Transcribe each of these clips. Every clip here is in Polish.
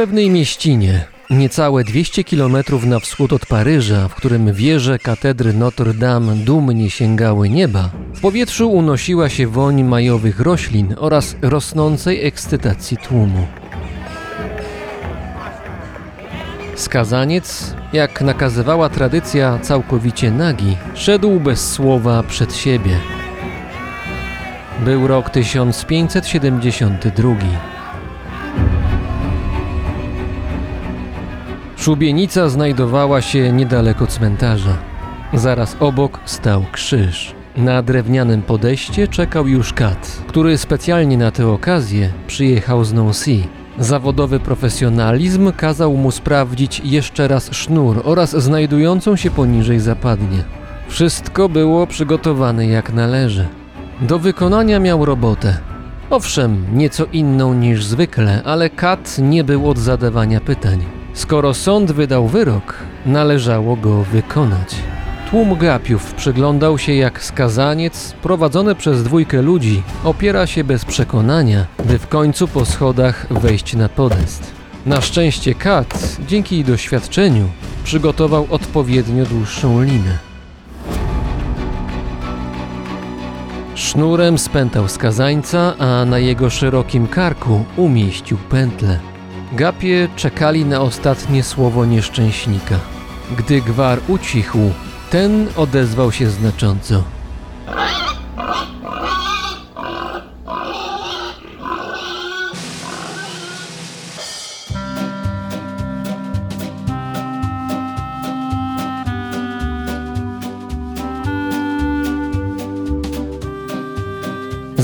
Pewnej mieścinie, niecałe 200 km na wschód od Paryża, w którym wieże katedry Notre Dame dumnie sięgały nieba, w powietrzu unosiła się woń majowych roślin oraz rosnącej ekscytacji tłumu. Skazaniec, jak nakazywała tradycja całkowicie nagi, szedł bez słowa przed siebie. Był rok 1572. Szubienica znajdowała się niedaleko cmentarza. Zaraz obok stał krzyż. Na drewnianym podejście czekał już kat, który specjalnie na tę okazję przyjechał z Nancy. Zawodowy profesjonalizm kazał mu sprawdzić jeszcze raz sznur oraz znajdującą się poniżej zapadnię. Wszystko było przygotowane jak należy. Do wykonania miał robotę. Owszem, nieco inną niż zwykle, ale kat nie był od zadawania pytań. Skoro sąd wydał wyrok, należało go wykonać. Tłum gapiów przyglądał się jak skazaniec, prowadzony przez dwójkę ludzi, opiera się bez przekonania, by w końcu po schodach wejść na podest. Na szczęście Kat, dzięki doświadczeniu, przygotował odpowiednio dłuższą linę. Sznurem spętał skazańca, a na jego szerokim karku umieścił pętlę. Gapie czekali na ostatnie słowo nieszczęśnika. Gdy gwar ucichł, ten odezwał się znacząco.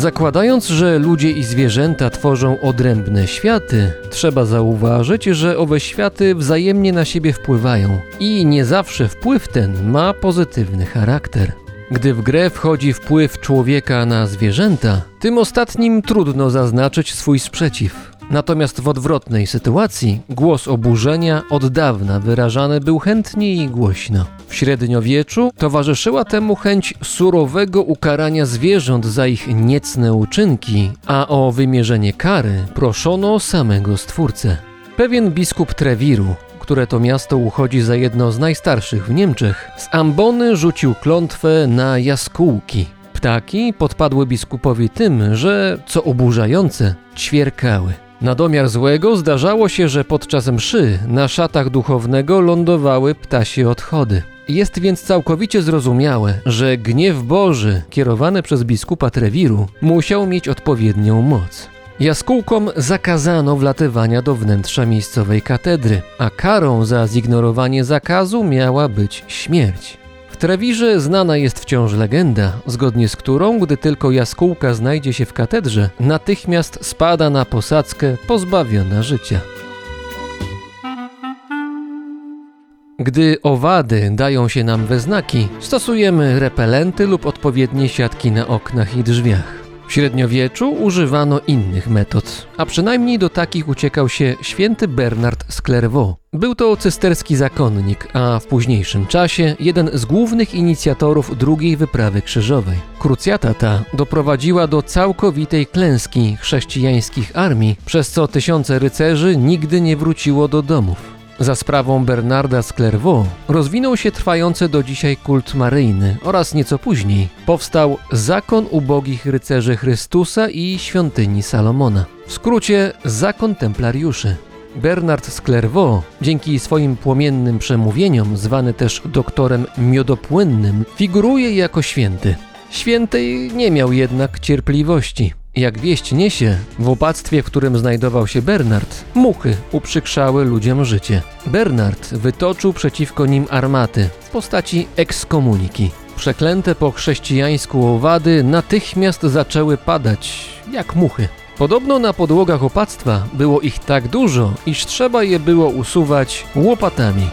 Zakładając, że ludzie i zwierzęta tworzą odrębne światy, trzeba zauważyć, że owe światy wzajemnie na siebie wpływają i nie zawsze wpływ ten ma pozytywny charakter. Gdy w grę wchodzi wpływ człowieka na zwierzęta, tym ostatnim trudno zaznaczyć swój sprzeciw. Natomiast w odwrotnej sytuacji głos oburzenia od dawna wyrażany był chętnie i głośno. W średniowieczu towarzyszyła temu chęć surowego ukarania zwierząt za ich niecne uczynki, a o wymierzenie kary proszono samego Stwórcę. Pewien biskup Trewiru, które to miasto uchodzi za jedno z najstarszych w Niemczech, z ambony rzucił klątwę na jaskółki. Ptaki podpadły biskupowi tym, że, co oburzające, ćwierkały. Na domiar złego zdarzało się, że podczas mszy na szatach duchownego lądowały ptasie odchody. Jest więc całkowicie zrozumiałe, że gniew Boży kierowany przez biskupa Trewiru musiał mieć odpowiednią moc. Jaskółkom zakazano wlatywania do wnętrza miejscowej katedry, a karą za zignorowanie zakazu miała być śmierć. W Trewirze znana jest wciąż legenda, zgodnie z którą, gdy tylko jaskółka znajdzie się w katedrze, natychmiast spada na posadzkę pozbawiona życia. Gdy owady dają się nam we znaki, stosujemy repelenty lub odpowiednie siatki na oknach i drzwiach. W średniowieczu używano innych metod, a przynajmniej do takich uciekał się święty Bernard z Clairvaux. Był to cysterski zakonnik, a w późniejszym czasie jeden z głównych inicjatorów drugiej wyprawy krzyżowej. Krucjata ta doprowadziła do całkowitej klęski chrześcijańskich armii, przez co tysiące rycerzy nigdy nie wróciło do domów. Za sprawą Bernarda z Clairvaux rozwinął się trwający do dzisiaj kult maryjny oraz nieco później powstał Zakon Ubogich Rycerzy Chrystusa i Świątyni Salomona. W skrócie Zakon Templariuszy. Bernard z Clairvaux, dzięki swoim płomiennym przemówieniom, zwany też doktorem miodopłynnym, figuruje jako święty. Świętej nie miał jednak cierpliwości. Jak wieść niesie, w opactwie, w którym znajdował się Bernard, muchy uprzykrzały ludziom życie. Bernard wytoczył przeciwko nim armaty w postaci ekskomuniki. Przeklęte po chrześcijańsku owady natychmiast zaczęły padać jak muchy. Podobno na podłogach opactwa było ich tak dużo, iż trzeba je było usuwać łopatami.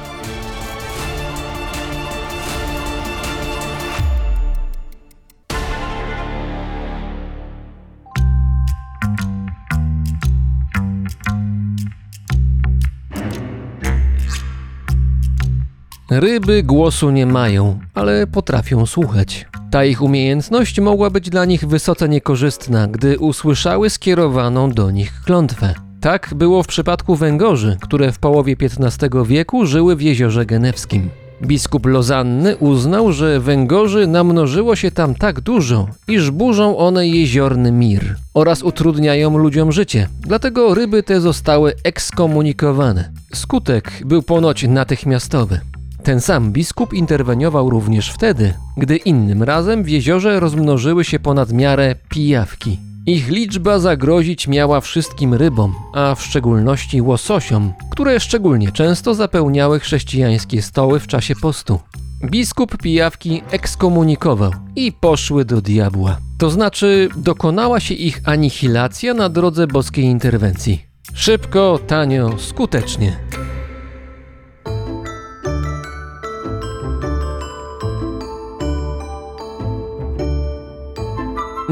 Ryby głosu nie mają, ale potrafią słuchać. Ta ich umiejętność mogła być dla nich wysoce niekorzystna, gdy usłyszały skierowaną do nich klątwę. Tak było w przypadku węgorzy, które w połowie XV wieku żyły w jeziorze genewskim. Biskup Lozanny uznał, że węgorzy namnożyło się tam tak dużo, iż burzą one jeziorny mir oraz utrudniają ludziom życie. Dlatego ryby te zostały ekskomunikowane. Skutek był ponoć natychmiastowy. Ten sam biskup interweniował również wtedy, gdy innym razem w jeziorze rozmnożyły się ponad miarę pijawki. Ich liczba zagrozić miała wszystkim rybom, a w szczególności łososiom, które szczególnie często zapełniały chrześcijańskie stoły w czasie postu. Biskup pijawki ekskomunikował i poszły do diabła. To znaczy, dokonała się ich anihilacja na drodze boskiej interwencji. Szybko, tanio, skutecznie.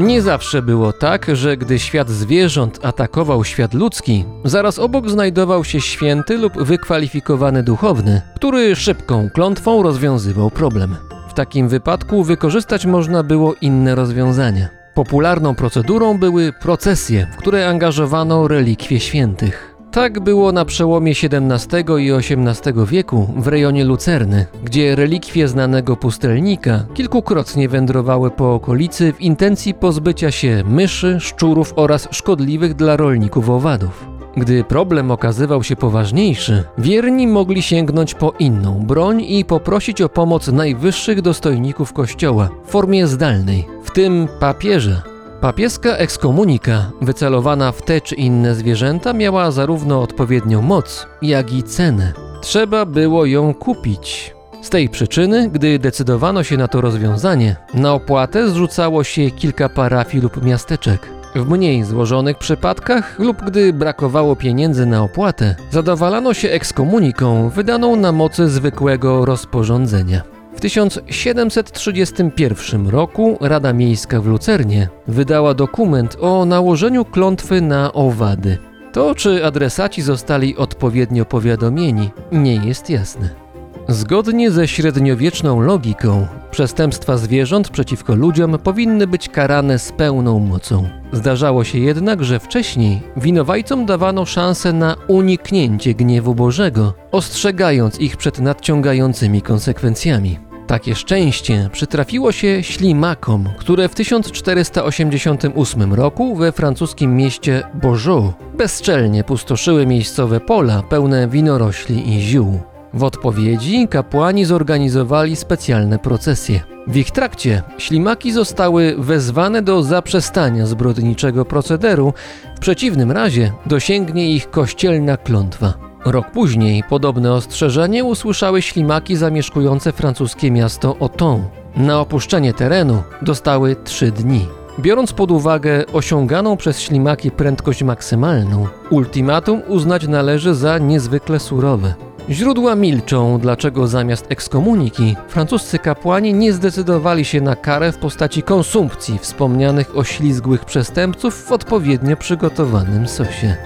Nie zawsze było tak, że gdy świat zwierząt atakował świat ludzki, zaraz obok znajdował się święty lub wykwalifikowany duchowny, który szybką klątwą rozwiązywał problem. W takim wypadku wykorzystać można było inne rozwiązania. Popularną procedurą były procesje, w które angażowano relikwie świętych. Tak było na przełomie XVII i XVIII wieku w rejonie Lucerny, gdzie relikwie znanego pustelnika kilkukrotnie wędrowały po okolicy w intencji pozbycia się myszy, szczurów oraz szkodliwych dla rolników owadów. Gdy problem okazywał się poważniejszy, wierni mogli sięgnąć po inną broń i poprosić o pomoc najwyższych dostojników kościoła w formie zdalnej, w tym papieża. Papieska ekskomunika, wycelowana w te czy inne zwierzęta, miała zarówno odpowiednią moc, jak i cenę. Trzeba było ją kupić. Z tej przyczyny, gdy decydowano się na to rozwiązanie, na opłatę zrzucało się kilka parafii lub miasteczek. W mniej złożonych przypadkach lub gdy brakowało pieniędzy na opłatę, zadowalano się ekskomuniką wydaną na mocy zwykłego rozporządzenia. W 1731 roku Rada Miejska w Lucernie wydała dokument o nałożeniu klątwy na owady. To, czy adresaci zostali odpowiednio powiadomieni, nie jest jasne. Zgodnie ze średniowieczną logiką, przestępstwa zwierząt przeciwko ludziom powinny być karane z pełną mocą. Zdarzało się jednak, że wcześniej winowajcom dawano szansę na uniknięcie gniewu Bożego, ostrzegając ich przed nadciągającymi konsekwencjami. Takie szczęście przytrafiło się ślimakom, które w 1488 roku we francuskim mieście Beaujeu bezczelnie pustoszyły miejscowe pola pełne winorośli i ziół. W odpowiedzi kapłani zorganizowali specjalne procesje. W ich trakcie ślimaki zostały wezwane do zaprzestania zbrodniczego procederu, w przeciwnym razie dosięgnie ich kościelna klątwa. Rok później podobne ostrzeżenie usłyszały ślimaki zamieszkujące francuskie miasto Autun. Na opuszczenie terenu dostały trzy dni. Biorąc pod uwagę osiąganą przez ślimaki prędkość maksymalną, ultimatum uznać należy za niezwykle surowe. Źródła milczą, dlaczego zamiast ekskomuniki francuscy kapłani nie zdecydowali się na karę w postaci konsumpcji wspomnianych oślizgłych przestępców w odpowiednio przygotowanym sosie.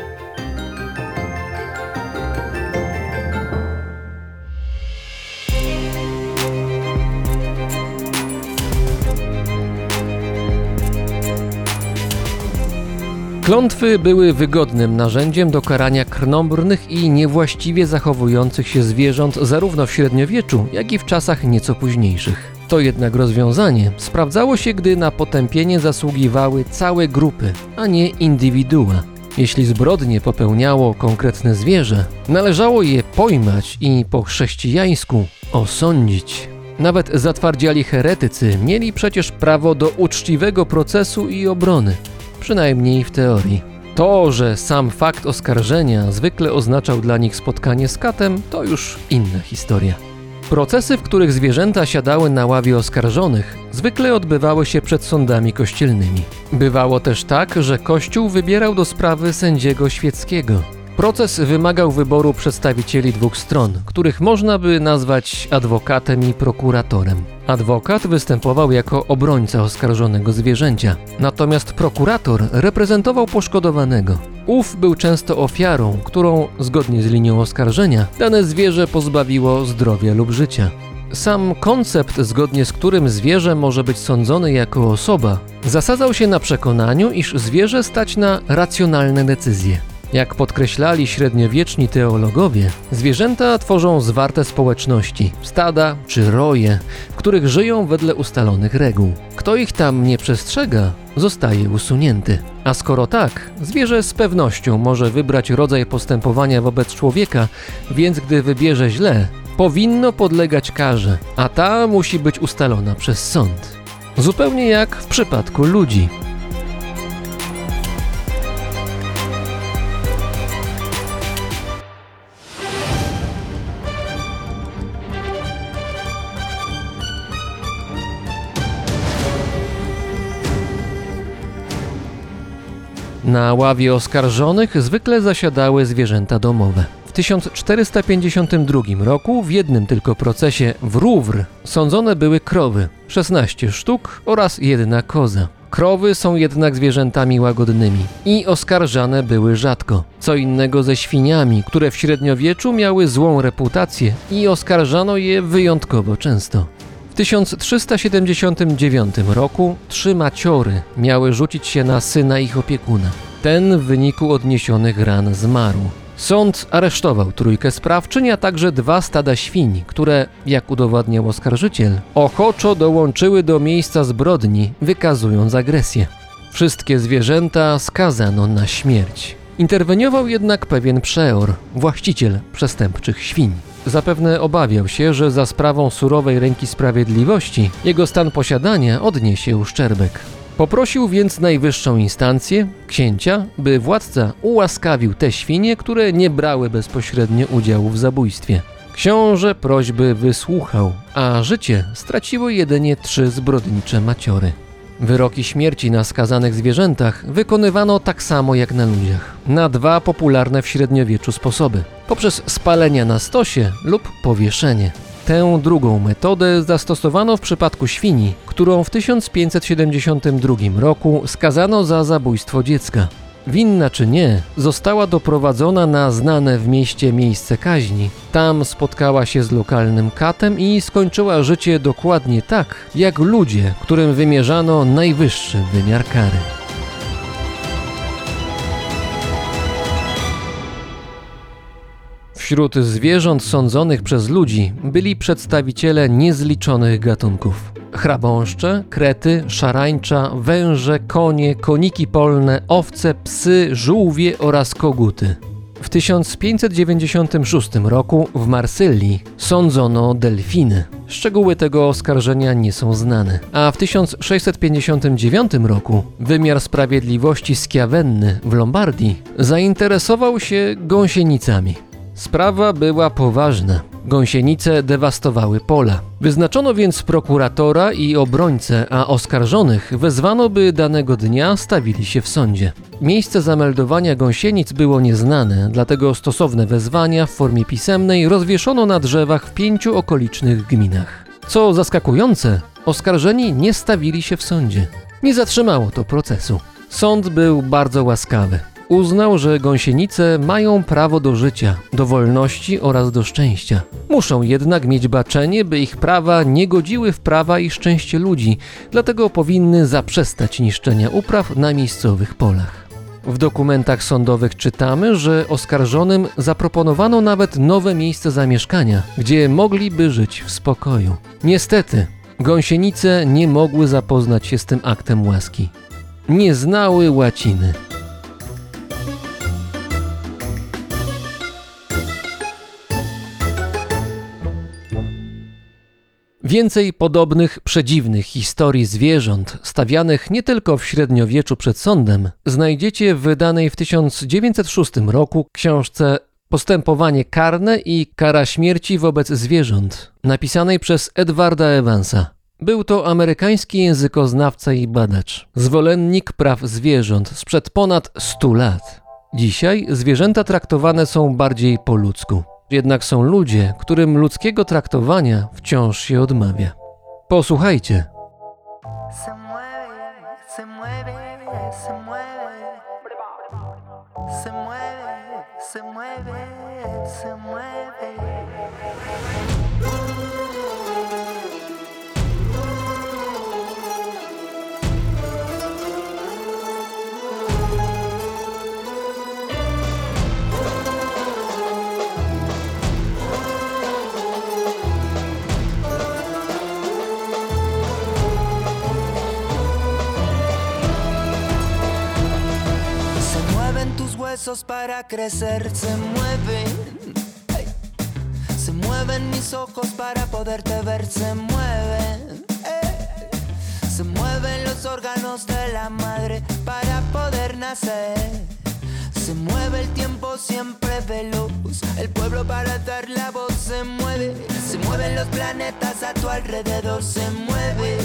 Klątwy były wygodnym narzędziem do karania krnąbrnych i niewłaściwie zachowujących się zwierząt zarówno w średniowieczu, jak i w czasach nieco późniejszych. To jednak rozwiązanie sprawdzało się, gdy na potępienie zasługiwały całe grupy, a nie indywidua. Jeśli zbrodnie popełniało konkretne zwierzę, należało je pojmać i po chrześcijańsku osądzić. Nawet zatwardziali heretycy mieli przecież prawo do uczciwego procesu i obrony. Przynajmniej w teorii. To, że sam fakt oskarżenia zwykle oznaczał dla nich spotkanie z katem, to już inna historia. Procesy, w których zwierzęta siadały na ławie oskarżonych, zwykle odbywały się przed sądami kościelnymi. Bywało też tak, że Kościół wybierał do sprawy sędziego świeckiego. Proces wymagał wyboru przedstawicieli dwóch stron, których można by nazwać adwokatem i prokuratorem. Adwokat występował jako obrońca oskarżonego zwierzęcia, natomiast prokurator reprezentował poszkodowanego. Ów był często ofiarą, którą, zgodnie z linią oskarżenia, dane zwierzę pozbawiło zdrowia lub życia. Sam koncept, zgodnie z którym zwierzę może być sądzone jako osoba, zasadzał się na przekonaniu, iż zwierzę stać na racjonalne decyzje. Jak podkreślali średniowieczni teologowie, zwierzęta tworzą zwarte społeczności, stada czy roje, w których żyją wedle ustalonych reguł. Kto ich tam nie przestrzega, zostaje usunięty. A skoro tak, zwierzę z pewnością może wybrać rodzaj postępowania wobec człowieka, więc gdy wybierze źle, powinno podlegać karze, a ta musi być ustalona przez sąd. Zupełnie jak w przypadku ludzi. Na ławie oskarżonych zwykle zasiadały zwierzęta domowe. W 1452 roku w jednym tylko procesie w Rouvre sądzone były krowy, 16 sztuk oraz jedna koza. Krowy są jednak zwierzętami łagodnymi i oskarżane były rzadko. Co innego ze świniami, które w średniowieczu miały złą reputację i oskarżano je wyjątkowo często. W 1379 roku trzy maciory miały rzucić się na syna ich opiekuna. Ten w wyniku odniesionych ran zmarł. Sąd aresztował trójkę sprawczyń, a także dwa stada świń, które, jak udowadniał oskarżyciel, ochoczo dołączyły do miejsca zbrodni, wykazując agresję. Wszystkie zwierzęta skazano na śmierć. Interweniował jednak pewien przeor, właściciel przestępczych świń. Zapewne obawiał się, że za sprawą surowej ręki sprawiedliwości jego stan posiadania odniesie uszczerbek. Poprosił więc najwyższą instancję, księcia, by władca ułaskawił te świnie, które nie brały bezpośrednio udziału w zabójstwie. Książę prośby wysłuchał, a życie straciły jedynie trzy zbrodnicze maciory. Wyroki śmierci na skazanych zwierzętach wykonywano tak samo jak na ludziach, na dwa popularne w średniowieczu sposoby: poprzez spalenia na stosie lub powieszenie. Tę drugą metodę zastosowano w przypadku świni, którą w 1572 roku skazano za zabójstwo dziecka. Winna czy nie, została doprowadzona na znane w mieście miejsce kaźni. Tam spotkała się z lokalnym katem i skończyła życie dokładnie tak, jak ludzie, którym wymierzano najwyższy wymiar kary. Wśród zwierząt sądzonych przez ludzi byli przedstawiciele niezliczonych gatunków. Chrabąszcze, krety, szarańcza, węże, konie, koniki polne, owce, psy, żółwie oraz koguty. W 1596 roku w Marsylii sądzono delfiny. Szczegóły tego oskarżenia nie są znane. A w 1659 roku wymiar sprawiedliwości Schiavenny w Lombardii zainteresował się gąsienicami. Sprawa była poważna. Gąsienice dewastowały pola. Wyznaczono więc prokuratora i obrońcę, a oskarżonych wezwano, by danego dnia stawili się w sądzie. Miejsce zameldowania gąsienic było nieznane, dlatego stosowne wezwania w formie pisemnej rozwieszono na drzewach w pięciu okolicznych gminach. Co zaskakujące, oskarżeni nie stawili się w sądzie. Nie zatrzymało to procesu. Sąd był bardzo łaskawy. Uznał, że gąsienice mają prawo do życia, do wolności oraz do szczęścia. Muszą jednak mieć baczenie, by ich prawa nie godziły w prawa i szczęście ludzi, dlatego powinny zaprzestać niszczenia upraw na miejscowych polach. W dokumentach sądowych czytamy, że oskarżonym zaproponowano nawet nowe miejsce zamieszkania, gdzie mogliby żyć w spokoju. Niestety, gąsienice nie mogły zapoznać się z tym aktem łaski. Nie znały łaciny. Więcej podobnych, przedziwnych historii zwierząt, stawianych nie tylko w średniowieczu przed sądem, znajdziecie w wydanej w 1906 roku książce Postępowanie karne i kara śmierci wobec zwierząt, napisanej przez Edwarda Evansa. Był to amerykański językoznawca i badacz, zwolennik praw zwierząt sprzed ponad 100 lat. Dzisiaj zwierzęta traktowane są bardziej po ludzku. Jednak są ludzie, którym ludzkiego traktowania wciąż się odmawia. Posłuchajcie. Se mueve, se mueve, se mueve. Huesos para crecer, se mueven. Se mueven mis ojos para poderte ver, se mueven. Ey. Se mueven los órganos de la madre para poder nacer. Se mueve el tiempo siempre veloz, el pueblo para dar la voz se mueve. Se mueven los planetas a tu alrededor, se mueve.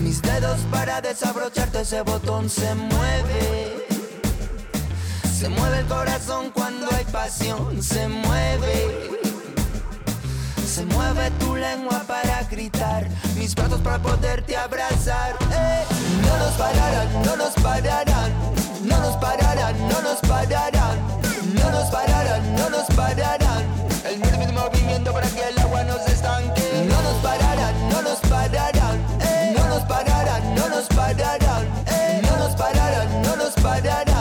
Mis dedos para desabrocharte ese botón se mueve. Se mueve el corazón cuando hay pasión, se mueve. Se mueve tu lengua para gritar, mis brazos para poderte abrazar. ¡Eh! No nos pararán, no nos pararán, no nos pararán, no nos pararán, no nos pararán, no nos pararán. El mismo movimiento para que el agua no se estanque. No nos pararán, no nos pararán, ¡Eh! no nos pararán, no nos pararán, ¡Eh! no nos pararán, no nos pararán.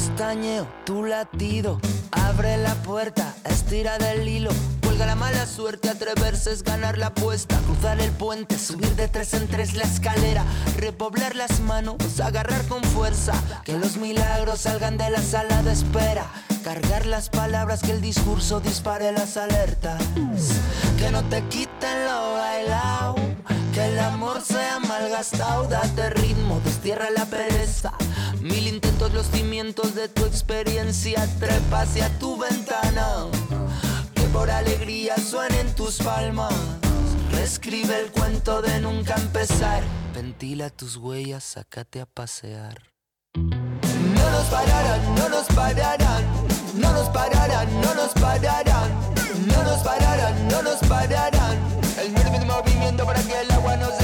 Pestañeo, tu latido, abre la puerta, estira del hilo. Cuelga la mala suerte, atreverse es ganar la apuesta. Cruzar el puente, subir de tres en tres la escalera. Repoblar las manos, agarrar con fuerza. Que los milagros salgan de la sala de espera. Cargar las palabras, que el discurso dispare las alertas. Que no te quiten lo bailao. Que el amor sea malgastado. Date ritmo, destierra la pereza. Mil intentos, los cimientos de tu experiencia. Trepa hacia tu ventana. Que por alegría suenen tus palmas. Reescribe el cuento de nunca empezar. Ventila tus huellas, sácate a pasear. No nos pararán, no nos pararán, no nos pararán, no nos pararán, no nos pararán, no nos pararán. Movimiento para que el agua no se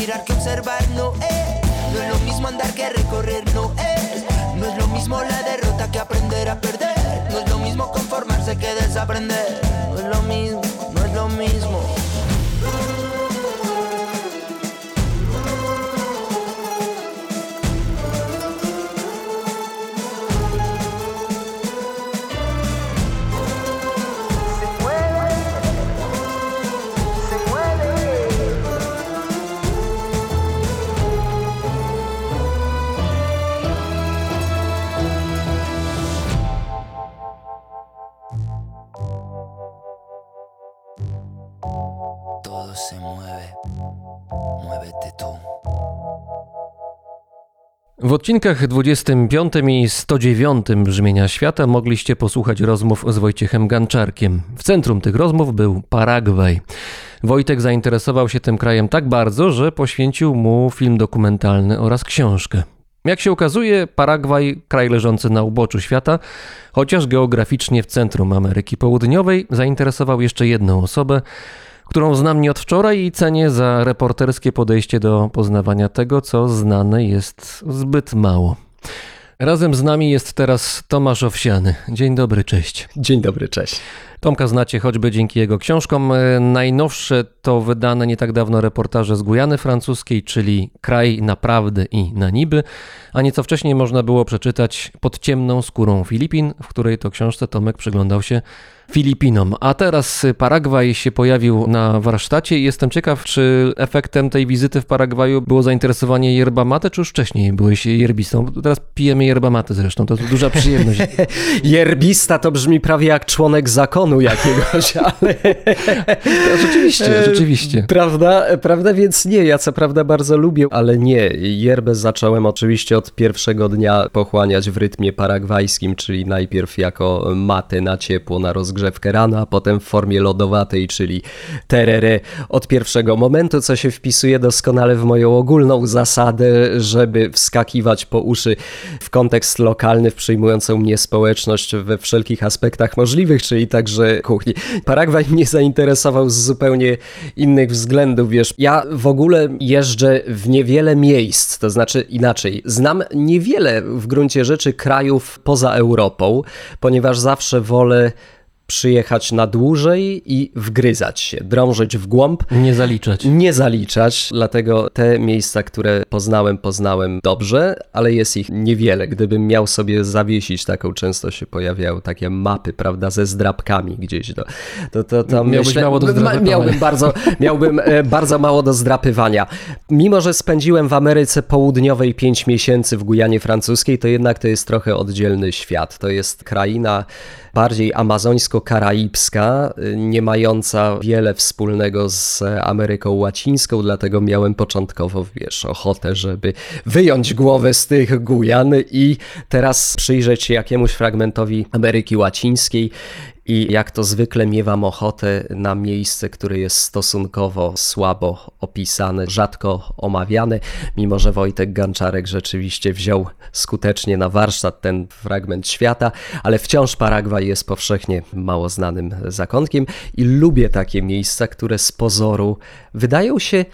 mirar que observar, no es. No es lo mismo andar que recorrer, no es. No es lo mismo la derrota que aprender a perder. No es lo mismo conformarse que desaprender. W odcinkach 25 i 109 Brzmienia Świata mogliście posłuchać rozmów z Wojciechem Ganczarkiem. W centrum tych rozmów był Paragwaj. Wojtek zainteresował się tym krajem tak bardzo, że poświęcił mu film dokumentalny oraz książkę. Jak się okazuje, Paragwaj, kraj leżący na uboczu świata, chociaż geograficznie w centrum Ameryki Południowej, zainteresował jeszcze jedną osobę, którą znam nie od wczoraj i cenię za reporterskie podejście do poznawania tego, co znane jest zbyt mało. Razem z nami jest teraz Tomasz Owsiany. Dzień dobry, cześć. Dzień dobry, cześć. Tomka znacie choćby dzięki jego książkom. E, Najnowsze to wydane nie tak dawno reportaże z Gujany Francuskiej, czyli Kraj naprawdę i na niby, a nieco wcześniej można było przeczytać Pod ciemną skórą Filipin, w której to książce Tomek przyglądał się Filipinom. A teraz Paragwaj się pojawił na warsztacie i jestem ciekaw, czy efektem tej wizyty w Paragwaju było zainteresowanie yerba mate, czy już wcześniej byłeś yerbistą? Teraz pijemy yerba mate zresztą, to duża przyjemność. Yerbista to brzmi prawie jak członek zakonu jakiegoś, ale... rzeczywiście, rzeczywiście. Prawda, prawda, więc nie, ja co prawda bardzo lubię, ale nie. Yerbę zacząłem oczywiście od pierwszego dnia pochłaniać w rytmie paragwajskim, czyli najpierw jako maty na ciepło, na rozgrzewkę rana, a potem w formie lodowatej, czyli terere od pierwszego momentu, co się wpisuje doskonale w moją ogólną zasadę, żeby wskakiwać po uszy w kontekst lokalny, w przyjmującą mnie społeczność we wszelkich aspektach możliwych, czyli także kuchni. Paragwaj mnie zainteresował z zupełnie innych względów, wiesz. Ja w ogóle jeżdżę w niewiele miejsc, to znaczy inaczej. Znam niewiele w gruncie rzeczy krajów poza Europą, ponieważ zawsze wolę przyjechać na dłużej i wgryzać się, drążyć w głąb. Nie zaliczać. Nie zaliczać, dlatego te miejsca, które poznałem, poznałem dobrze, ale jest ich niewiele. Gdybym miał sobie zawiesić taką, często się pojawiały takie mapy, prawda, ze zdrabkami gdzieś. Do, to, to, to Miałbyś myślę, mało do zdrapywania. Miałbym bardzo, miałbym e, bardzo mało do zdrapywania. Mimo, że spędziłem w Ameryce Południowej 5 miesięcy w Gujanie Francuskiej, to jednak to jest trochę oddzielny świat. To jest kraina bardziej amazońsko-karaibska, y, nie mająca wiele wspólnego z Ameryką Łacińską, dlatego miałem początkowo, wiesz, ochotę, żeby wyjąć głowę z tych Gujan i teraz przyjrzeć się jakiemuś fragmentowi Ameryki Łacińskiej i jak to zwykle miewam ochotę na miejsce, które jest stosunkowo słabo opisane, rzadko omawiane, mimo że Wojtek Ganczarek rzeczywiście wziął skutecznie na warsztat ten fragment świata, ale wciąż Paragwaj jest powszechnie mało znanym zakątkiem i lubię takie miejsca, które z pozoru wydają się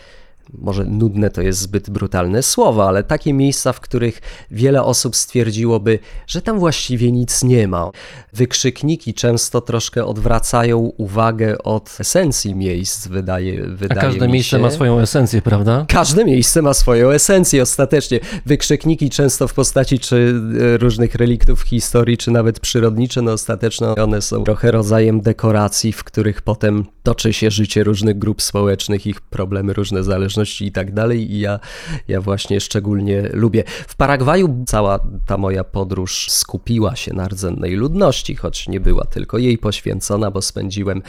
może nudne to jest zbyt brutalne słowo, ale takie miejsca, w których wiele osób stwierdziłoby, że tam właściwie nic nie ma. Wykrzykniki często troszkę odwracają uwagę od esencji miejsc, wydaje, wydaje A każde mi miejsce ma swoją esencję, prawda? Każde miejsce ma swoją esencję ostatecznie. Wykrzykniki często w postaci czy e, różnych reliktów historii, czy nawet przyrodnicze, no ostateczne one są trochę rodzajem dekoracji, w których potem toczy się życie różnych grup społecznych, ich problemy, różne zależności i tak dalej i ja, ja właśnie szczególnie lubię. W Paragwaju cała ta moja podróż skupiła się na rdzennej ludności, choć nie była tylko jej poświęcona, bo spędziłem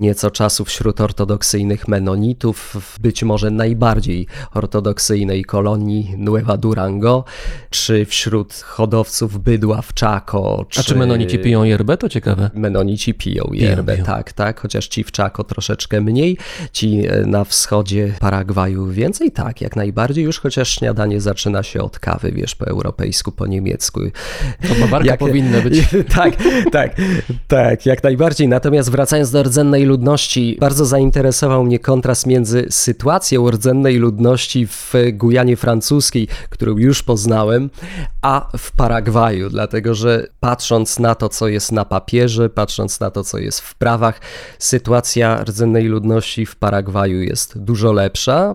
nieco czasu wśród ortodoksyjnych menonitów, w być może najbardziej ortodoksyjnej kolonii Nueva Durango, czy wśród hodowców bydła w Chaco. A czy menonici piją yerbę? To ciekawe. Menonici piją yerbę, piją. tak, tak, chociaż ci w Chaco troszeczkę mniej, ci e, na wschodzie Paragwaju więcej, tak, jak najbardziej, już chociaż śniadanie zaczyna się od kawy, wiesz, po europejsku, po niemiecku. To bawarka powinna być. tak, tak, tak, jak najbardziej. Natomiast wracając do rdzennej ludności, bardzo zainteresował mnie kontrast między sytuacją rdzennej ludności w Gujanie Francuskiej, którą już poznałem, a w Paragwaju, dlatego że patrząc na to, co jest na papierze, patrząc na to, co jest w prawach, sytuacja rdzennej ludności w Paragwaju jest dużo lepsza,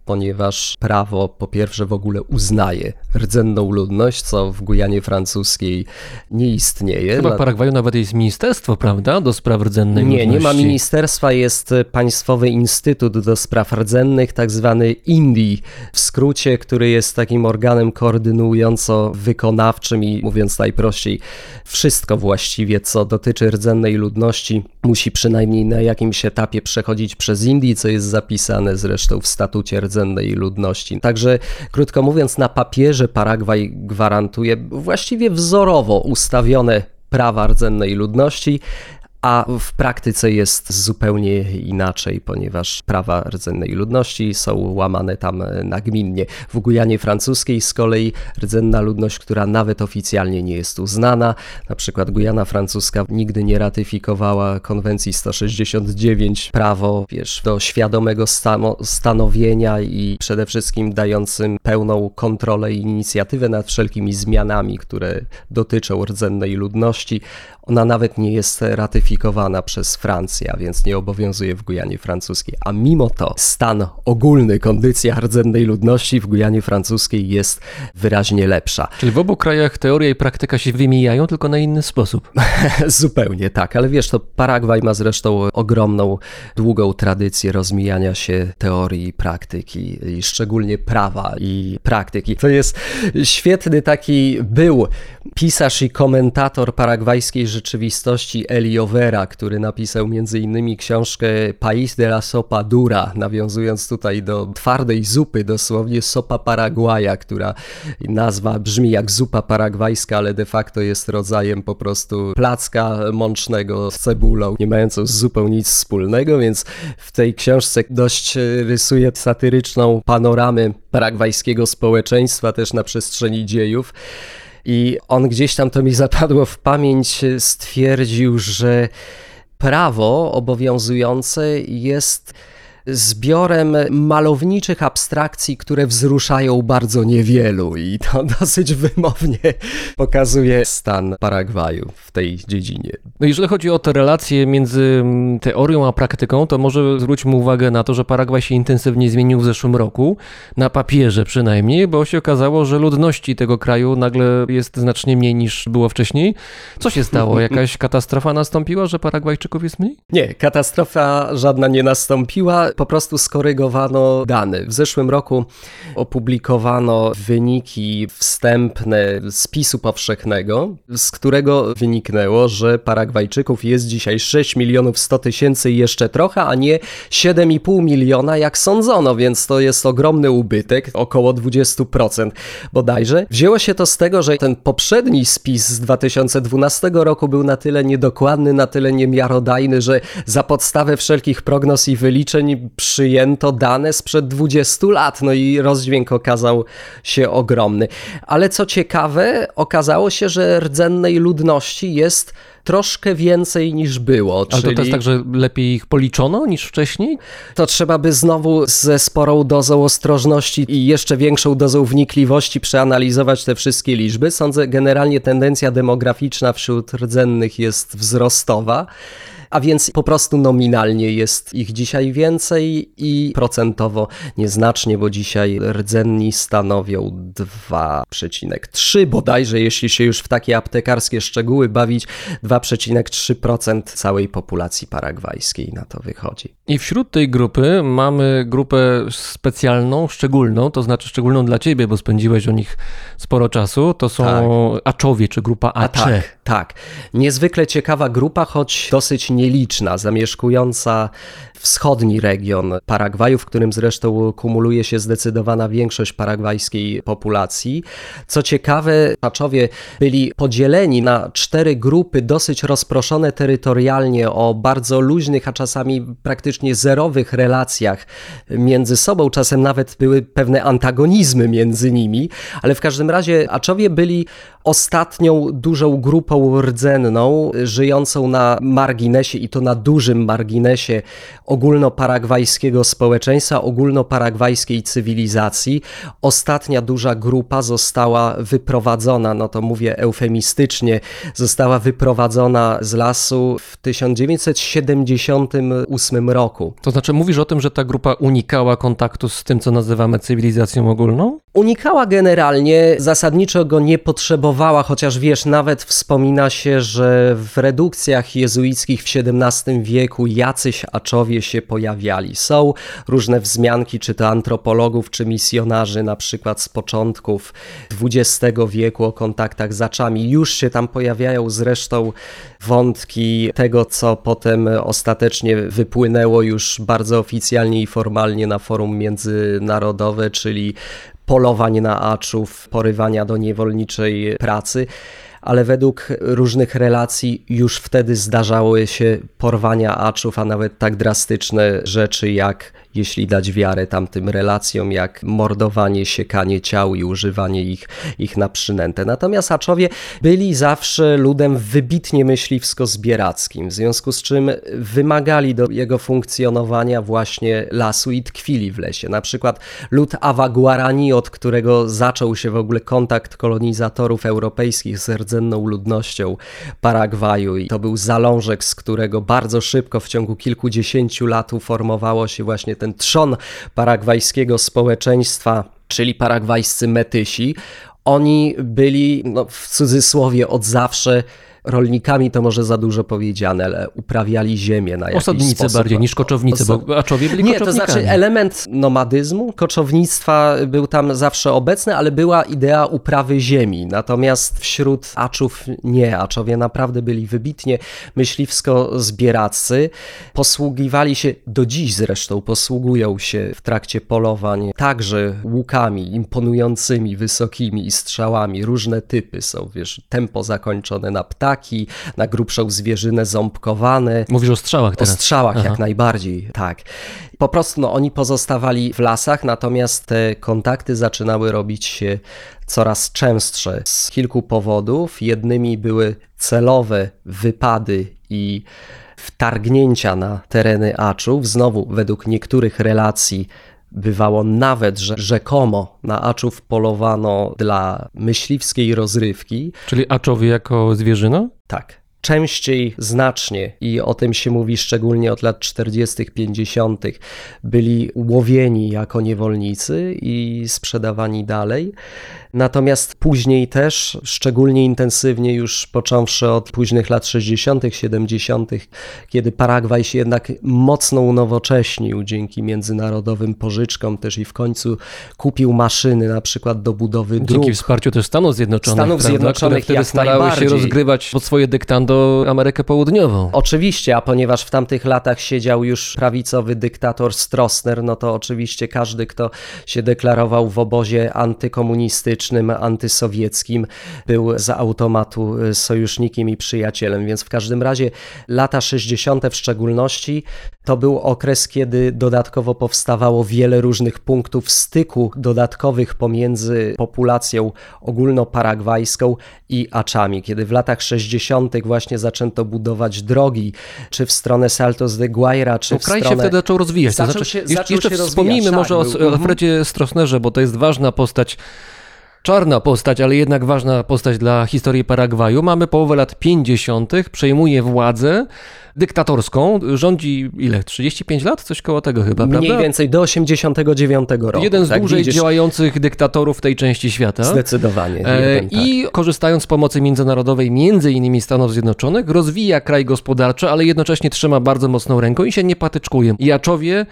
ponieważ prawo po pierwsze w ogóle uznaje rdzenną ludność, co w Gujanie Francuskiej nie istnieje. Chyba w Paragwaju nawet jest ministerstwo, prawda? Do spraw rdzennej nie, ludności. nie ma ministerstwa, jest Państwowy Instytut do Spraw Rdzennych, tak zwany INDI w skrócie, który jest takim organem koordynująco-wykonawczym i mówiąc najprościej, wszystko właściwie, co dotyczy rdzennej ludności, musi przynajmniej na jakimś etapie przechodzić przez INDI, co jest zapisane zresztą w statucie rdzennej ludności. Także, krótko mówiąc, na papierze Paragwaj gwarantuje właściwie wzorowo ustawione prawa rdzennej ludności, a w praktyce jest zupełnie inaczej, ponieważ prawa rdzennej ludności są łamane tam nagminnie. W Gujanie Francuskiej z kolei rdzenna ludność, która nawet oficjalnie nie jest uznana, na przykład Gujana Francuska nigdy nie ratyfikowała konwencji 169, prawo wiesz, do świadomego stano, stanowienia i przede wszystkim dającym pełną kontrolę i inicjatywę nad wszelkimi zmianami, które dotyczą rdzennej ludności. Ona nawet nie jest ratyfikowana przez Francję, a więc nie obowiązuje w Gujanie Francuskiej. A mimo to stan ogólny, kondycja rdzennej ludności w Gujanie Francuskiej jest wyraźnie lepsza. Czyli w obu krajach teoria i praktyka się wymijają, tylko na inny sposób. Zupełnie tak, ale wiesz, to Paragwaj ma zresztą ogromną, długą tradycję rozmijania się teorii i praktyki, i szczególnie prawa i praktyki. To jest świetny taki był pisarz i komentator paragwajskiej rzeczywistości Eli Overa, który napisał m.in. książkę País de la Sopa Dura, nawiązując tutaj do twardej zupy, dosłownie sopa Paragwaja, która nazwa brzmi jak zupa paragwajska, ale de facto jest rodzajem po prostu placka mącznego z cebulą, nie mającą z zupą nic wspólnego, więc w tej książce dość rysuje satyryczną panoramę paragwajskiego społeczeństwa też na przestrzeni dziejów. I on gdzieś tam to mi zapadło w pamięć, stwierdził, że prawo obowiązujące jest zbiorem malowniczych abstrakcji, które wzruszają bardzo niewielu i to dosyć wymownie pokazuje stan Paragwaju w tej dziedzinie. No jeżeli chodzi o te relacje między mm, teorią a praktyką, to może zwróćmy uwagę na to, że Paragwaj się intensywnie zmienił w zeszłym roku, na papierze przynajmniej, bo się okazało, że ludności tego kraju nagle jest znacznie mniej niż było wcześniej. Co się stało? Jakaś katastrofa nastąpiła, że Paragwajczyków jest mniej? Nie, katastrofa żadna nie nastąpiła po prostu skorygowano dane. W zeszłym roku opublikowano wyniki wstępne spisu powszechnego, z którego wyniknęło, że Paragwajczyków jest dzisiaj 6 milionów 100 tysięcy i jeszcze trochę, a nie 7,5 miliona jak sądzono, więc to jest ogromny ubytek, około 20% bodajże. Wzięło się to z tego, że ten poprzedni spis z 2012 roku był na tyle niedokładny, na tyle niemiarodajny, że za podstawę wszelkich prognoz i wyliczeń przyjęto dane sprzed 20 lat, no i rozdźwięk okazał się ogromny. Ale co ciekawe, okazało się, że rdzennej ludności jest troszkę więcej niż było. Ale to, to jest tak, że lepiej ich policzono niż wcześniej? To trzeba by znowu ze sporą dozą ostrożności i jeszcze większą dozą wnikliwości przeanalizować te wszystkie liczby. Sądzę, generalnie tendencja demograficzna wśród rdzennych jest wzrostowa a więc po prostu nominalnie jest ich dzisiaj więcej i procentowo nieznacznie, bo dzisiaj rdzenni stanowią 2,3 bodajże, jeśli się już w takie aptekarskie szczegóły bawić, 2,3% całej populacji paragwajskiej na to wychodzi. I wśród tej grupy mamy grupę specjalną, szczególną, to znaczy szczególną dla ciebie, bo spędziłeś o nich sporo czasu, to są tak. Aczowie, czy grupa Acze. A tak, tak. Niezwykle ciekawa grupa, choć dosyć nieliczna, zamieszkująca wschodni region Paragwaju, w którym zresztą kumuluje się zdecydowana większość paragwajskiej populacji. Co ciekawe, Paczowie byli podzieleni na cztery grupy dosyć rozproszone terytorialnie o bardzo luźnych, a czasami praktycznie zerowych relacjach między sobą. Czasem nawet były pewne antagonizmy między nimi, ale w każdym razie Aczowie byli ostatnią dużą grupą rdzenną, żyjącą na marginesie i to na dużym marginesie ogólnoparagwajskiego społeczeństwa, ogólnoparagwajskiej cywilizacji. Ostatnia duża grupa została wyprowadzona, no to mówię eufemistycznie, została wyprowadzona z lasu w 1978 roku. To znaczy mówisz o tym, że ta grupa unikała kontaktu z tym, co nazywamy cywilizacją ogólną? Unikała generalnie, zasadniczo go nie potrzebowała, chociaż wiesz, nawet wspomina się, że w redukcjach jezuickich w XVII wieku jacyś aczowie się pojawiali. Są różne wzmianki, czy to antropologów, czy misjonarzy, na przykład z początków XX wieku o kontaktach z aczami. Już się tam pojawiają zresztą wątki tego, co potem ostatecznie wypłynęło już bardzo oficjalnie i formalnie na forum międzynarodowe, czyli polowań na aczów, porywania do niewolniczej pracy ale według różnych relacji już wtedy zdarzały się porwania aczów, a nawet tak drastyczne rzeczy jak jeśli dać wiarę tamtym relacjom, jak mordowanie, siekanie ciał i używanie ich, ich na przynętę. Natomiast Aczowie byli zawsze ludem wybitnie myśliwsko-zbierackim, w związku z czym wymagali do jego funkcjonowania właśnie lasu i tkwili w lesie. Na przykład lud Awa Guarani, od którego zaczął się w ogóle kontakt kolonizatorów europejskich z rdzenną ludnością Paragwaju i to był zalążek, z którego bardzo szybko w ciągu kilkudziesięciu lat uformowało się właśnie ten trzon paragwajskiego społeczeństwa, czyli paragwajscy metysi. Oni byli no, w cudzysłowie od zawsze rolnikami to może za dużo powiedziane, ale uprawiali ziemię na jakiś Osadnicy sposób. bardziej niż koczownicy, bo aczowie byli nie, to znaczy element nomadyzmu, koczownictwa był tam zawsze obecny, ale była idea uprawy ziemi. Natomiast wśród Aczów nie. Aczowie naprawdę byli wybitnie myśliwsko-zbieraccy. Posługiwali się, do dziś zresztą posługują się w trakcie polowań także łukami imponującymi, wysokimi i strzałami. Różne typy są, wiesz, tempo zakończone na ptaki, na grubszą zwierzynę ząbkowane. Mówisz o strzałach O teraz. strzałach Aha. jak najbardziej, tak. Po prostu no, oni pozostawali w lasach, natomiast te kontakty zaczynały robić się coraz częstsze z kilku powodów. Jednymi były celowe wypady i wtargnięcia na tereny Aczów. Znowu, według niektórych relacji, bywało nawet, że rzekomo na Aczów polowano dla myśliwskiej rozrywki. Czyli aczowie jako zwierzyna? Tak. Częściej znacznie, i o tym się mówi szczególnie od lat 40., 50., byli łowieni jako niewolnicy i sprzedawani dalej. Natomiast później też, szczególnie intensywnie, już począwszy od późnych lat 60., 70., kiedy Paragwaj się jednak mocno unowocześnił dzięki międzynarodowym pożyczkom, też i w końcu kupił maszyny, na przykład do budowy dróg. Dzięki wsparciu też Stanów Zjednoczonych, Stanów prawda, Zjednoczonych które wtedy starały się rozgrywać pod swoje dyktando Amerykę Południową. Oczywiście, a ponieważ w tamtych latach siedział już prawicowy dyktator Stroessner, no to oczywiście każdy, kto się deklarował w obozie antykomunistycznym, antysowieckim, był z automatu y, sojusznikiem i przyjacielem. Więc w każdym razie lata 60. w szczególności to był okres, kiedy dodatkowo powstawało wiele różnych punktów styku dodatkowych pomiędzy populacją ogólnoparagwajską i Aczami. Kiedy w latach 60. właśnie zaczęto budować drogi, czy w stronę Saltos de Guaira, czy w kraj się stronę... wtedy zaczął rozwijać. To Zaczął znaczy, się- zaczął jeszcze się rozwijać, wspomnijmy tak, może o był- s- Alfredzie Stroessnerze, bo to jest ważna postać, czarna postać, ale jednak ważna postać dla historii Paragwaju. Mamy połowę lat 50., przejmuje władzę dyktatorską, rządzi ile? 35 lat? Coś koło tego chyba, Mniej prawda? więcej do 89 roku. Jeden z tak, dłużej widzisz? działających dyktatorów tej części świata. Zdecydowanie. E, jeden, tak. I korzystając z pomocy międzynarodowej, między innymi Stanów Zjednoczonych, rozwija kraj gospodarczy, ale jednocześnie trzyma bardzo mocną ręką i się nie patyczkuje. I Aczowie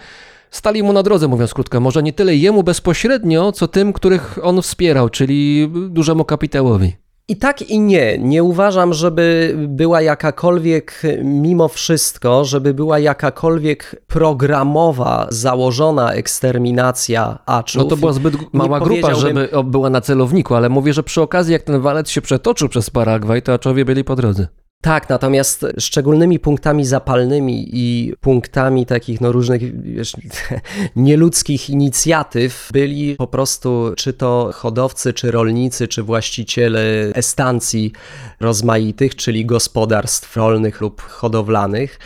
stali mu na drodze, mówiąc krótko. Może nie tyle jemu bezpośrednio, co tym, których on wspierał, czyli dużemu kapitałowi. I tak i nie. Nie uważam, żeby była jakakolwiek, mimo wszystko, żeby była jakakolwiek programowa, założona eksterminacja Aczów. No to była zbyt mała grupa, żeby była na celowniku, ale mówię, że przy okazji, jak ten walec się przetoczył przez Paragwaj, to Aczowie byli po drodze. Tak, natomiast szczególnymi punktami zapalnymi i punktami takich no różnych wiesz, nieludzkich inicjatyw byli po prostu czy to hodowcy, czy rolnicy, czy właściciele estancji rozmaitych, czyli gospodarstw rolnych lub hodowlanych.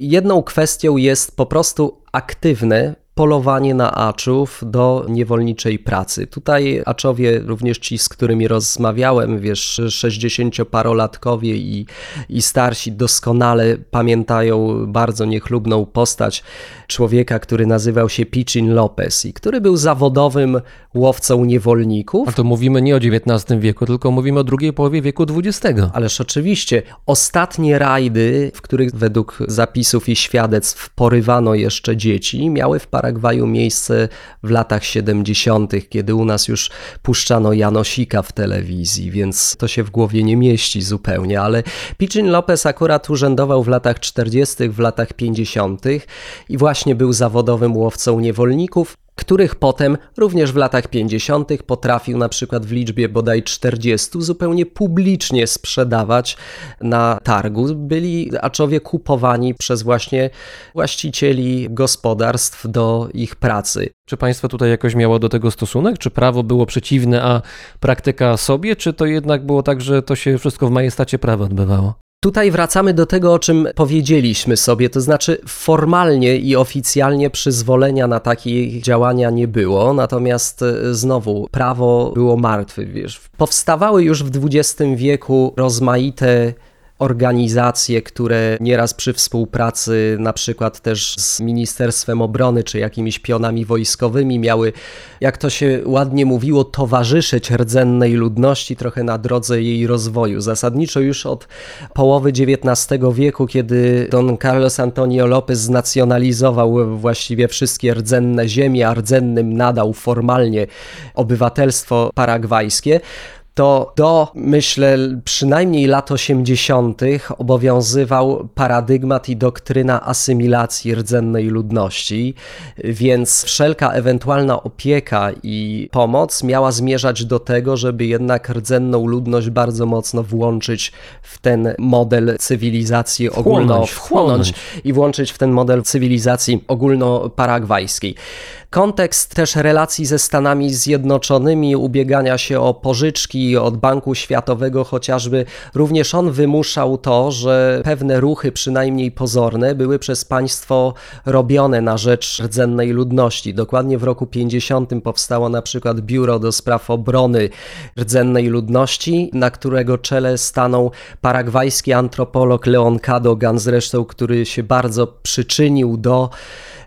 Jedną kwestią jest po prostu aktywne polowanie na aczów do niewolniczej pracy. Tutaj aczowie, również ci, z którymi rozmawiałem, wiesz, 60-parolatkowie i, i starsi doskonale pamiętają bardzo niechlubną postać człowieka, który nazywał się Pichin Lopez i który był zawodowym łowcą niewolników. A to mówimy nie o XIX wieku, tylko mówimy o drugiej połowie wieku XX. Ależ oczywiście, ostatnie rajdy, w których według zapisów i świadectw porywano jeszcze dzieci, miały w Paragwaju miejsce w latach 70., kiedy u nas już puszczano Janosika w telewizji, więc to się w głowie nie mieści zupełnie, ale Pichin Lopez akurat urzędował w latach 40., w latach 50. i właśnie był zawodowym łowcą niewolników. których potem również w latach 50. potrafił na przykład w liczbie bodaj 40 zupełnie publicznie sprzedawać na targu. Byli aczowie kupowani przez właśnie właścicieli gospodarstw do ich pracy. Czy państwo tutaj jakoś miało do tego stosunek? Czy prawo było przeciwne, a praktyka sobie? Czy to jednak było tak, że to się wszystko w majestacie prawa odbywało? Tutaj wracamy do tego, o czym powiedzieliśmy sobie, to znaczy formalnie i oficjalnie przyzwolenia na takie działania nie było, natomiast e, znowu prawo było martwe. Wiesz. Powstawały już w XX wieku rozmaite organizacje, które nieraz przy współpracy na przykład też z Ministerstwem Obrony czy jakimiś pionami wojskowymi miały, jak to się ładnie mówiło, towarzyszyć rdzennej ludności trochę na drodze jej rozwoju. Zasadniczo już od połowy XIX wieku, kiedy Don Carlos Antonio López znacjonalizował właściwie wszystkie rdzenne ziemie, a rdzennym nadał formalnie obywatelstwo paragwajskie, to do, myślę, przynajmniej lat 80. obowiązywał paradygmat i doktryna asymilacji rdzennej ludności, więc wszelka ewentualna opieka i pomoc miała zmierzać do tego, żeby jednak rdzenną ludność bardzo mocno włączyć w ten model cywilizacji ogólno Wchłonąć, wchłonąć. i włączyć w ten model cywilizacji ogólnoparagwajskiej. Kontekst też relacji ze Stanami Zjednoczonymi, ubiegania się o pożyczki od Banku Światowego chociażby, również on wymuszał to, że pewne ruchy, przynajmniej pozorne, były przez państwo robione na rzecz rdzennej ludności. Dokładnie w roku 50 powstało na przykład Biuro do Spraw Obrony Rdzennej Ludności, na którego czele stanął paragwajski antropolog Leon Cadogan, zresztą, który się bardzo przyczynił do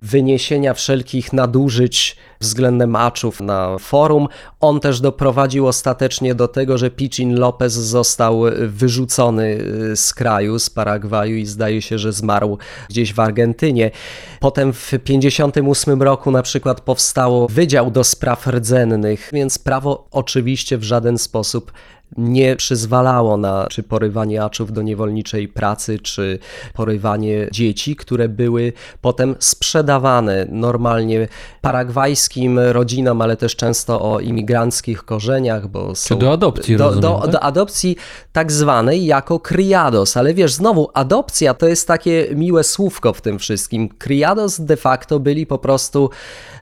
wyniesienia wszelkich nadużyć względem aczów na forum. On też doprowadził ostatecznie do tego, że Pichin Lopez został wyrzucony z kraju, z Paragwaju i zdaje się, że zmarł gdzieś w Argentynie. Potem w 1958 roku na przykład powstało Wydział do Spraw Rdzennych, więc prawo oczywiście w żaden sposób nie przyzwalało na czy porywanie aczów do niewolniczej pracy, czy porywanie dzieci, które były potem sprzedawane normalnie paragwajskim rodzinom, ale też często o imigranckich korzeniach, bo są... do adopcji, do, rozumiem, do, tak? do adopcji tak zwanej jako criados, ale wiesz, znowu adopcja to jest takie miłe słówko w tym wszystkim. Criados de facto byli po prostu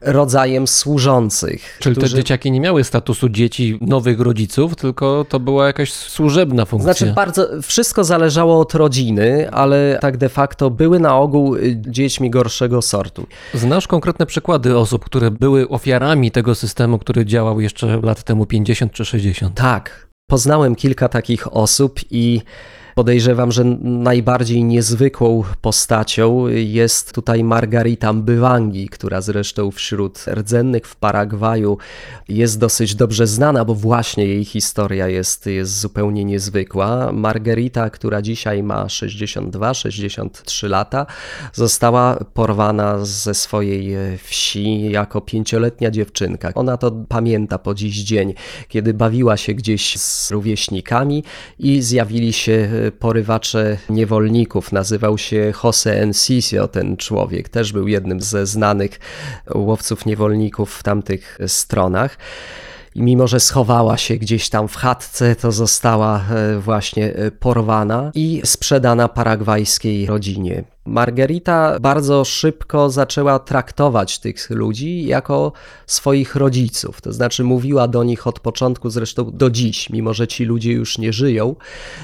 rodzajem służących. Czyli te którzy- dzieciaki nie miały statusu dzieci nowych rodziców, tylko to była jakaś służebna funkcja. Znaczy bardzo, wszystko zależało od rodziny, ale tak de facto były na ogół y, dziećmi gorszego sortu. Znasz konkretne przykłady osób, które były ofiarami tego systemu, który działał jeszcze lat temu 50 czy 60? Tak, poznałem kilka takich osób i podejrzewam, że najbardziej niezwykłą postacią jest tutaj Margarita Mbywangi, która zresztą wśród rdzennych w Paragwaju jest dosyć dobrze znana, bo właśnie jej historia jest, jest zupełnie niezwykła. Margarita, która dzisiaj ma 62-63 lata, została porwana ze swojej wsi jako pięcioletnia dziewczynka. Ona to pamięta po dziś dzień, kiedy bawiła się gdzieś z rówieśnikami i zjawili się porywacze niewolników. Nazywał się Jose Enciso, ten człowiek. Też był jednym ze znanych łowców niewolników w tamtych stronach. Mimo, że schowała się gdzieś tam w chatce, to została e, właśnie e, porwana i sprzedana paragwajskiej rodzinie. Margarita bardzo szybko zaczęła traktować tych ludzi jako swoich rodziców. To znaczy, mówiła do nich od początku, zresztą do dziś, mimo że ci ludzie już nie żyją.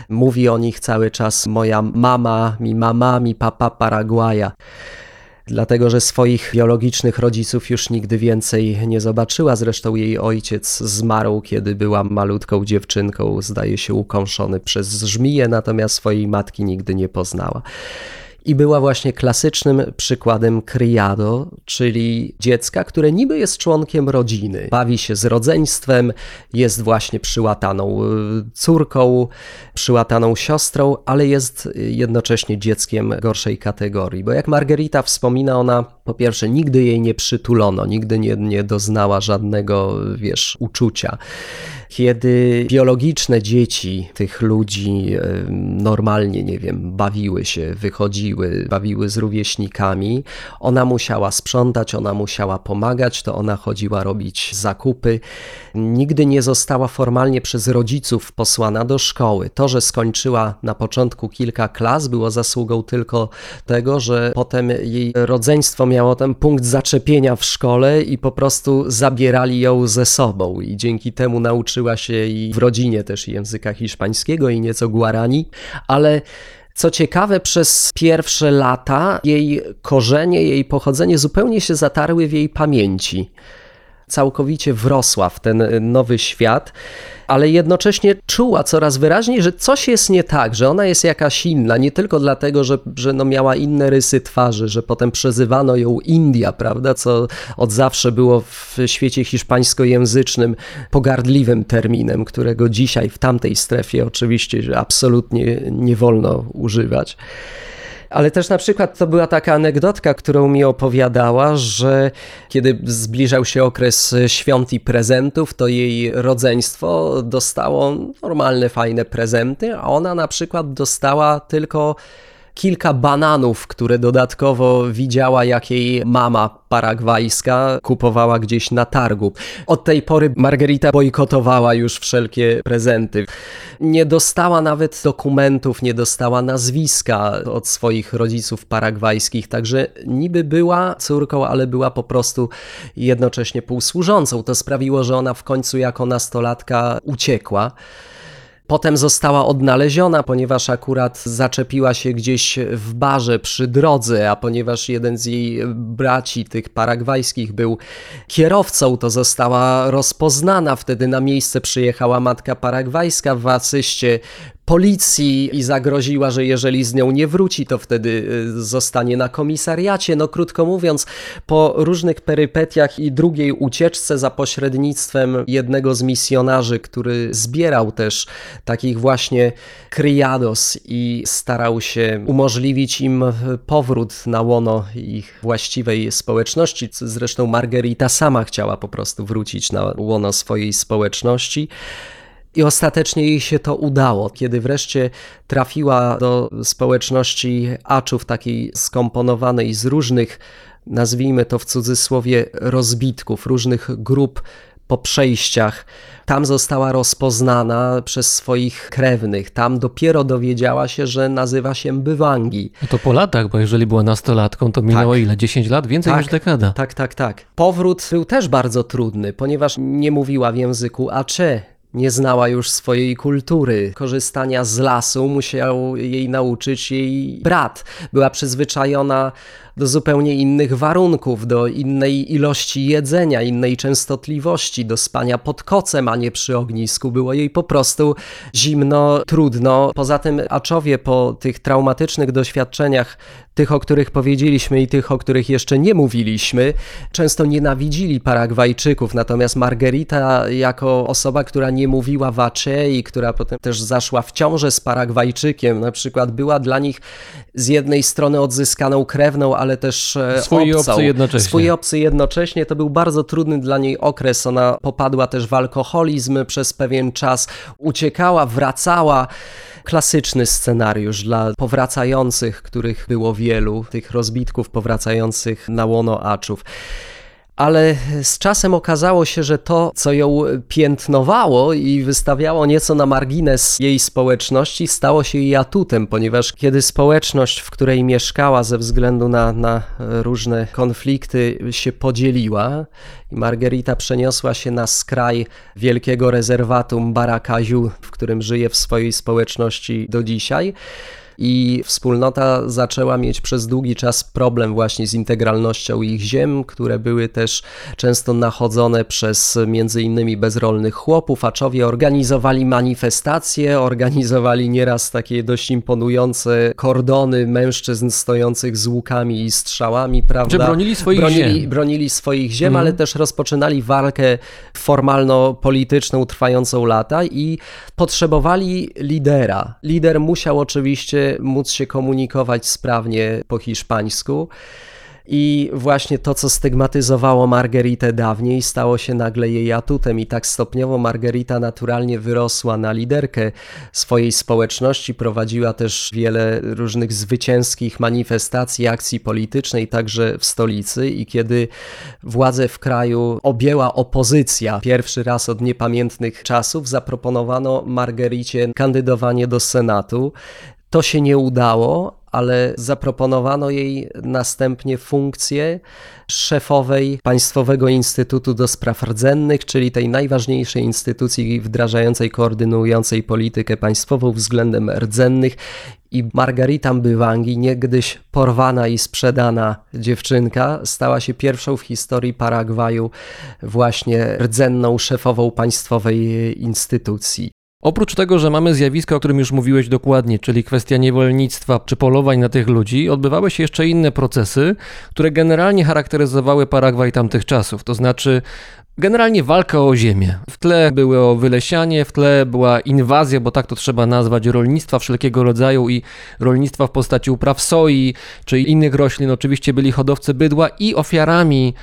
Mówi o nich cały czas moja mama, mi mama, mi papa Paragwaja dlatego że swoich biologicznych rodziców już nigdy więcej nie zobaczyła. Zresztą jej ojciec zmarł, kiedy była malutką dziewczynką, zdaje się ukąszony przez żmiję, natomiast swojej matki nigdy nie poznała. I była właśnie klasycznym przykładem criado, czyli dziecka, które niby jest członkiem rodziny. Bawi się z rodzeństwem, jest właśnie przyłataną y, córką, przyłataną siostrą, ale jest jednocześnie dzieckiem gorszej kategorii. Bo jak Margarita wspomina, ona po pierwsze nigdy jej nie przytulono, nigdy nie, nie doznała żadnego, wiesz, uczucia kiedy biologiczne dzieci tych ludzi normalnie, nie wiem, bawiły się, wychodziły, bawiły z rówieśnikami. Ona musiała sprzątać, ona musiała pomagać, to ona chodziła robić zakupy. Nigdy nie została formalnie przez rodziców posłana do szkoły. To, że skończyła na początku kilka klas, było zasługą tylko tego, że potem jej rodzeństwo miało ten punkt zaczepienia w szkole i po prostu zabierali ją ze sobą. I dzięki temu nauczyła się i w rodzinie też języka hiszpańskiego i nieco guarani, ale co ciekawe, przez pierwsze lata jej korzenie, jej pochodzenie zupełnie się zatarły w jej pamięci. Całkowicie wrosła w ten nowy świat, ale jednocześnie czuła coraz wyraźniej, że coś jest nie tak, że ona jest jakaś inna. Nie tylko dlatego, że, że no miała inne rysy twarzy, że potem przezywano ją India, prawda, co od zawsze było w świecie hiszpańskojęzycznym pogardliwym terminem, którego dzisiaj w tamtej strefie oczywiście absolutnie nie wolno używać. Ale też na przykład to była taka anegdotka, którą mi opowiadała, że kiedy zbliżał się okres świąt i prezentów, to jej rodzeństwo dostało normalne, fajne prezenty, a ona na przykład dostała tylko kilka bananów, które dodatkowo widziała, jak jej mama paragwajska kupowała gdzieś na targu. Od tej pory Margarita bojkotowała już wszelkie prezenty. Nie dostała nawet dokumentów, nie dostała nazwiska od swoich rodziców paragwajskich, także niby była córką, ale była po prostu jednocześnie półsłużącą. To sprawiło, że ona w końcu jako nastolatka uciekła. Potem została odnaleziona, ponieważ akurat zaczepiła się gdzieś w barze przy drodze, a ponieważ jeden z jej braci, tych paragwajskich, był kierowcą, to została rozpoznana. Wtedy na miejsce przyjechała matka paragwajska w asyście policji i zagroziła, że jeżeli z nią nie wróci, to wtedy y, zostanie na komisariacie. No krótko mówiąc, po różnych perypetiach i drugiej ucieczce za pośrednictwem jednego z misjonarzy, który zbierał też takich właśnie criados i starał się umożliwić im powrót na łono ich właściwej społeczności. Zresztą Margarita sama chciała po prostu wrócić na łono swojej społeczności. I ostatecznie jej się to udało, kiedy wreszcie trafiła do społeczności Aczów, takiej skomponowanej z różnych, nazwijmy to w cudzysłowie, rozbitków, różnych grup po przejściach. Tam została rozpoznana przez swoich krewnych. Tam dopiero dowiedziała się, że nazywa się Bywangi. No to po latach, bo jeżeli była nastolatką, to minęło Tak. ile? 10 lat? Więcej Tak. niż dekada. Tak, tak, tak. Powrót był też bardzo trudny, ponieważ nie mówiła w języku Acze. Nie znała już swojej kultury. Korzystania z lasu musiał jej nauczyć jej brat. Była przyzwyczajona do zupełnie innych warunków, do innej ilości jedzenia, innej częstotliwości, do spania pod kocem, a nie przy ognisku. Było jej po prostu zimno, trudno. Poza tym Aczowie po tych traumatycznych doświadczeniach, tych, o których powiedzieliśmy i tych, o których jeszcze nie mówiliśmy, często nienawidzili Paragwajczyków. Natomiast Margarita, jako osoba, która nie mówiła wacze i która potem też zaszła w ciążę z Paragwajczykiem, na przykład była dla nich z jednej strony odzyskaną krewną, ale też e, Swój i obcą. obcy jednocześnie. Swój i obcy jednocześnie. To był bardzo trudny dla niej okres. Ona popadła też w alkoholizm przez pewien czas, uciekała, wracała. Klasyczny scenariusz dla powracających, których było wielu, tych rozbitków powracających na łono Aczów. Ale z czasem okazało się, że to, co ją piętnowało i wystawiało nieco na margines jej społeczności, stało się jej atutem, ponieważ kiedy społeczność, w której mieszkała ze względu na, na różne konflikty, się podzieliła i Margarita przeniosła się na skraj wielkiego rezerwatum Barakaziu, w którym żyje w swojej społeczności do dzisiaj, i wspólnota zaczęła mieć przez długi czas problem właśnie z integralnością ich ziem, które były też często nachodzone przez między innymi bezrolnych chłopów. Aczowie organizowali manifestacje, organizowali nieraz takie dość imponujące kordony mężczyzn stojących z łukami i strzałami, prawda? Że bronili swoich bronili, ziem. bronili swoich ziem, Mhm. ale też rozpoczynali walkę formalno-polityczną trwającą lata i potrzebowali lidera. Lider musiał oczywiście móc się komunikować sprawnie po hiszpańsku. I właśnie to, co stygmatyzowało Margeritę dawniej, stało się nagle jej atutem, i tak stopniowo Margerita naturalnie wyrosła na liderkę swojej społeczności, prowadziła też wiele różnych zwycięskich manifestacji, akcji politycznej, także w stolicy. I kiedy władzę w kraju objęła opozycja, pierwszy raz od niepamiętnych czasów, zaproponowano Margericie kandydowanie do Senatu. To się nie udało, ale zaproponowano jej następnie funkcję szefowej Państwowego Instytutu do Spraw Rdzennych, czyli tej najważniejszej instytucji wdrażającej, koordynującej politykę państwową względem rdzennych. I Margarita Mbywangi, niegdyś porwana i sprzedana dziewczynka, stała się pierwszą w historii Paragwaju właśnie rdzenną szefową państwowej instytucji. Oprócz tego, że mamy zjawisko, o którym już mówiłeś dokładnie, czyli kwestia niewolnictwa czy polowań na tych ludzi, odbywały się jeszcze inne procesy, które generalnie charakteryzowały Paragwaj tamtych czasów. To znaczy Generalnie walka o ziemię. W tle było wylesianie, w tle była inwazja, bo tak to trzeba nazwać, rolnictwa wszelkiego rodzaju i rolnictwa w postaci upraw soi czy innych roślin. Oczywiście byli hodowcy bydła i ofiarami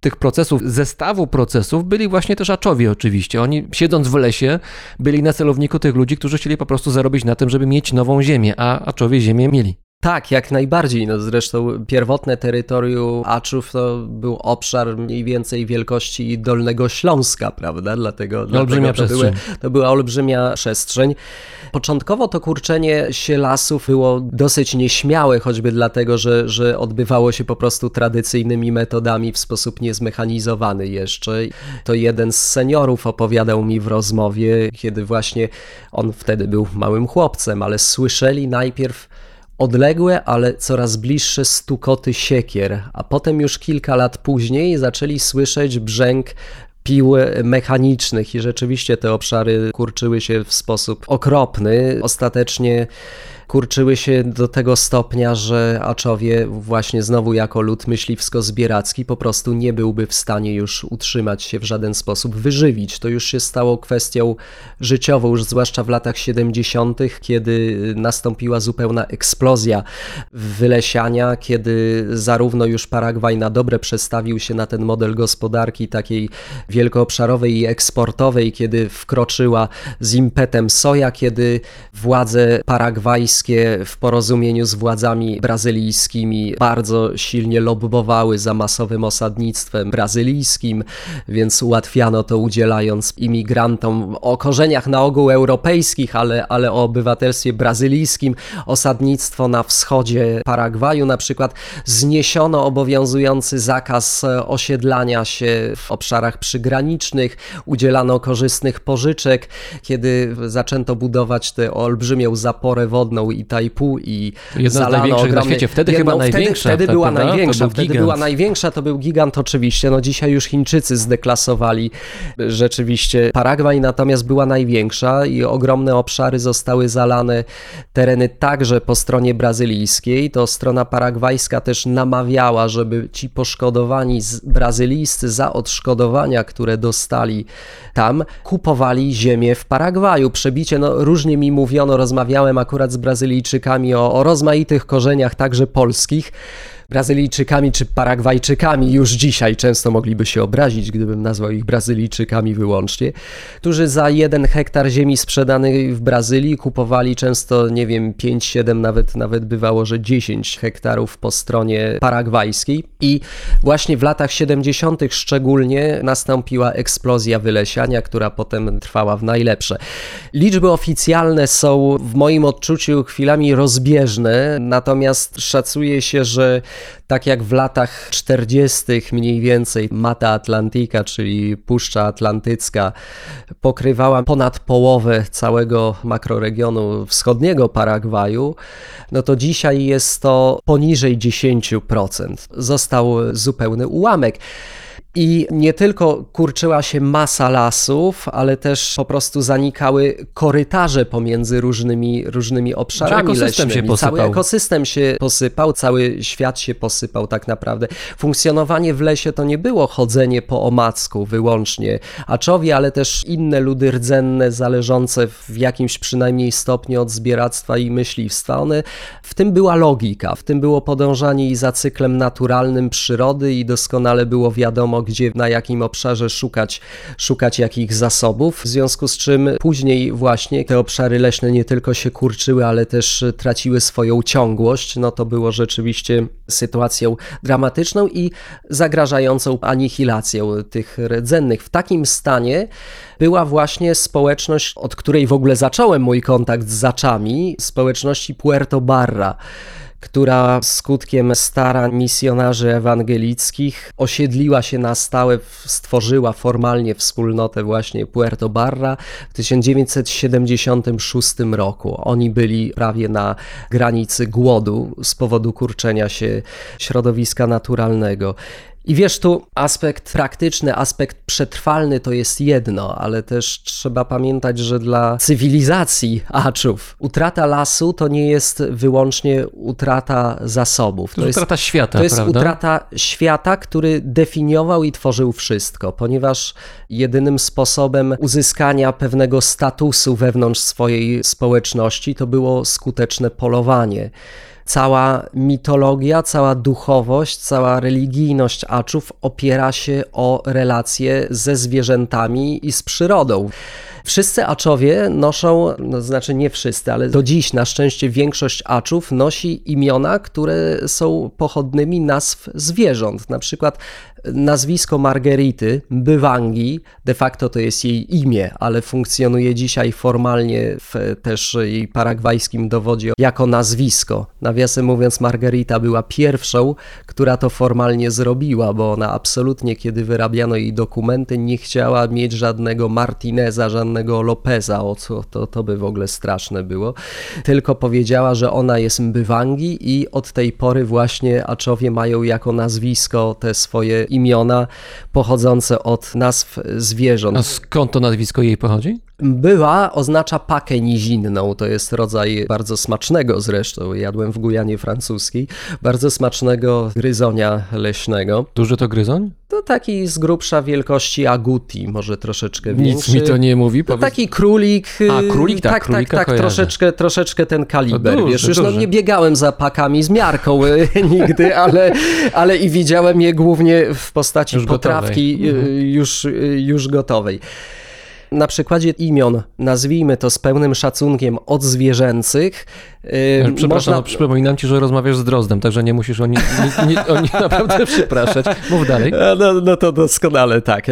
tych procesów, zestawu procesów byli właśnie też aczowie oczywiście. Oni siedząc w lesie byli na celowniku tych ludzi, którzy chcieli po prostu zarobić na tym, żeby mieć nową ziemię, a aczowie ziemię mieli. Tak, jak najbardziej. No zresztą pierwotne terytorium Aczów to był obszar mniej więcej wielkości Dolnego Śląska, prawda? Dlatego, olbrzymia dlatego to, przestrzeń. Były, to była olbrzymia przestrzeń. Początkowo to kurczenie się lasów było dosyć nieśmiałe, choćby dlatego, że, że odbywało się po prostu tradycyjnymi metodami w sposób niezmechanizowany jeszcze. To jeden z seniorów opowiadał mi w rozmowie, kiedy właśnie on wtedy był małym chłopcem, ale słyszeli najpierw odległe, ale coraz bliższe stukoty siekier, a potem już kilka lat później zaczęli słyszeć brzęk pił mechanicznych i rzeczywiście te obszary kurczyły się w sposób okropny. Ostatecznie kurczyły się do tego stopnia, że Aczowie właśnie znowu jako lud myśliwsko-zbieracki po prostu nie byłby w stanie już utrzymać się w żaden sposób, wyżywić. To już się stało kwestią życiową, już zwłaszcza w latach 70., kiedy nastąpiła zupełna eksplozja wylesiania, kiedy zarówno już Paragwaj na dobre przestawił się na ten model gospodarki takiej wielkoobszarowej i eksportowej, kiedy wkroczyła z impetem soja, kiedy władze paragwajskie w porozumieniu z władzami brazylijskimi bardzo silnie lobbowały za masowym osadnictwem brazylijskim, więc ułatwiano to udzielając imigrantom o korzeniach na ogół europejskich, ale, ale o obywatelstwie brazylijskim. Osadnictwo na wschodzie Paragwaju na przykład zniesiono obowiązujący zakaz osiedlania się w obszarach przygranicznych, udzielano korzystnych pożyczek, kiedy zaczęto budować tę olbrzymią zaporę wodną Itaipu i Jedna z zalano największych na ogromny- świecie. Wtedy chyba największa, Wtedy była prawda? Największa, wtedy gigant. była największa, to był gigant oczywiście. No dzisiaj już Chińczycy zdeklasowali rzeczywiście Paragwaj, natomiast była największa i ogromne obszary zostały zalane, tereny także po stronie brazylijskiej. To strona paragwajska też namawiała, żeby ci poszkodowani z brazylijscy za odszkodowania, które dostali tam, kupowali ziemię w Paragwaju. Przebicie, no różnie mi mówiono, rozmawiałem akurat z Brazylijczykami o, o rozmaitych korzeniach, także polskich. Brazylijczykami czy Paragwajczykami już dzisiaj często mogliby się obrazić, gdybym nazwał ich Brazylijczykami wyłącznie, którzy za jeden hektar ziemi sprzedanej w Brazylii kupowali często, nie wiem, 5, 7, nawet, nawet bywało, że 10 hektarów po stronie paragwajskiej. I właśnie w latach 70. szczególnie nastąpiła eksplozja wylesiania, która potem trwała w najlepsze. Liczby oficjalne są w moim odczuciu chwilami rozbieżne, natomiast szacuje się, że tak jak w latach 40. mniej więcej Mata Atlantika, czyli Puszcza Atlantycka, pokrywała ponad połowę całego makroregionu wschodniego Paragwaju, no to dzisiaj jest to poniżej 10%. Został zupełny ułamek. I nie tylko kurczyła się masa lasów, ale też po prostu zanikały korytarze pomiędzy różnymi, różnymi obszarami ekosystem leśnymi. się posypał. Cały ekosystem się posypał, cały świat się posypał tak naprawdę. Funkcjonowanie w lesie to nie było chodzenie po omacku wyłącznie aczowie, ale też inne ludy rdzenne zależące w jakimś przynajmniej stopniu od zbieractwa i myśliwstwa. One, w tym była logika, w tym było podążanie i za cyklem naturalnym przyrody i doskonale było wiadomo, gdzie, na jakim obszarze szukać, szukać jakich zasobów, w związku z czym później właśnie te obszary leśne nie tylko się kurczyły, ale też traciły swoją ciągłość, no to było rzeczywiście sytuacją dramatyczną i zagrażającą anihilacją tych rdzennych. W takim stanie była właśnie społeczność, od której w ogóle zacząłem mój kontakt z zaczami, społeczności Puerto Barra która skutkiem starań misjonarzy ewangelickich osiedliła się na stałe, stworzyła formalnie wspólnotę właśnie Puerto Barra w 1976 roku. Oni byli prawie na granicy głodu z powodu kurczenia się środowiska naturalnego. I wiesz, tu aspekt praktyczny, aspekt przetrwalny to jest jedno, ale też trzeba pamiętać, że dla cywilizacji Aczów utrata lasu to nie jest wyłącznie utrata zasobów. To jest utrata świata, To jest prawda? utrata świata, który definiował i tworzył wszystko, ponieważ jedynym sposobem uzyskania pewnego statusu wewnątrz swojej społeczności to było skuteczne polowanie cała mitologia, cała duchowość, cała religijność Aczów opiera się o relacje ze zwierzętami i z przyrodą. Wszyscy Aczowie noszą, no znaczy nie wszyscy, ale do dziś na szczęście większość Aczów nosi imiona, które są pochodnymi nazw zwierząt. Na przykład nazwisko Margerity, Bywangi, de facto to jest jej imię, ale funkcjonuje dzisiaj formalnie w też jej paragwajskim dowodzie jako nazwisko. Nawiasem mówiąc, Margarita była pierwszą, która to formalnie zrobiła, bo ona absolutnie, kiedy wyrabiano jej dokumenty, nie chciała mieć żadnego Martineza, żadnego Lopeza, o co to, to by w ogóle straszne było. Tylko powiedziała, że ona jest Mbywangi i od tej pory właśnie Aczowie mają jako nazwisko te swoje imiona pochodzące od nazw zwierząt. A skąd to nazwisko jej pochodzi? Była oznacza pakę nizinną, to jest rodzaj bardzo smacznego zresztą, jadłem w Gujanie francuskiej, bardzo smacznego gryzonia leśnego. Duży to gryzoń? To taki z grubsza wielkości aguti, może troszeczkę Nic większy. mi to nie mówi. To Powiedz... taki królik. A, królik, tak, tak, tak, tak kojarzę. troszeczkę, troszeczkę ten kaliber. To duży, Wiesz, już no, nie biegałem za pakami z miarką y, nigdy, ale, ale i widziałem je głównie w postaci Już potrawki gotowej. Mhm. już, y, już gotowej. Na przykładzie imion, nazwijmy to z pełnym szacunkiem odzwierzęcych. Przepraszam, można- no, przypominam ci, że rozmawiasz z Drozdem, także nie musisz o, ni, ni, ni, o nich naprawdę przepraszać. Mów dalej. A, No, no to doskonale tak.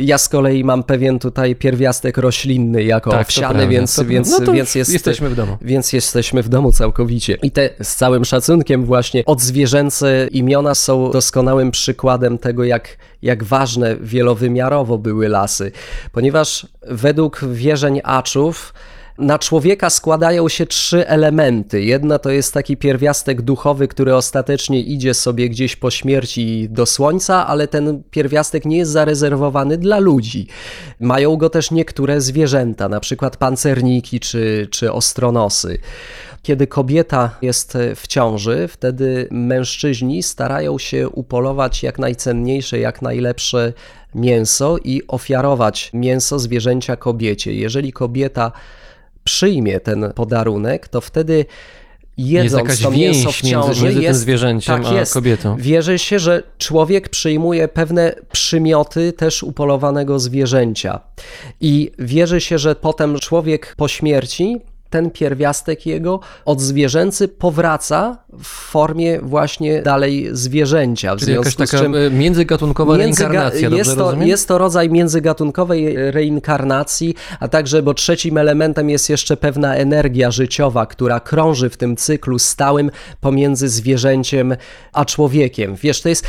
Ja z kolei mam pewien tutaj pierwiastek roślinny jako Tak, owsiany, więc, To- więc, no więc jest, jesteśmy w domu. Więc jesteśmy w domu całkowicie. I te z całym szacunkiem właśnie odzwierzęce imiona są doskonałym przykładem tego, jak, jak ważne wielowymiarowo były lasy. Ponieważ według wierzeń Aczów na człowieka składają się trzy elementy. Jedna to jest taki pierwiastek duchowy, który ostatecznie idzie sobie gdzieś po śmierci do słońca, ale ten pierwiastek nie jest zarezerwowany dla ludzi. Mają go też niektóre zwierzęta, na przykład pancerniki czy, czy ostronosy. Kiedy kobieta jest w ciąży, wtedy mężczyźni starają się upolować jak najcenniejsze, jak najlepsze mięso i ofiarować mięso zwierzęcia kobiecie. Jeżeli kobieta przyjmie ten podarunek, to wtedy Jest jedząc jakaś to mięso w ciąży, między tym jest, zwierzęciem tak a jest. kobietą. Wierzy się, że człowiek przyjmuje pewne przymioty też upolowanego zwierzęcia. I wierzy się, że potem człowiek po śmierci ten pierwiastek jego odzwierzęcy powraca w formie właśnie dalej zwierzęcia. W Czyli jakaś taka czym e, międzygatunkowa Międzyga- reinkarnacja, jest, to, rozumiem? jest to rodzaj międzygatunkowej reinkarnacji, a także, bo trzecim elementem jest jeszcze pewna energia życiowa, która krąży w tym cyklu stałym pomiędzy zwierzęciem a człowiekiem. Wiesz, to jest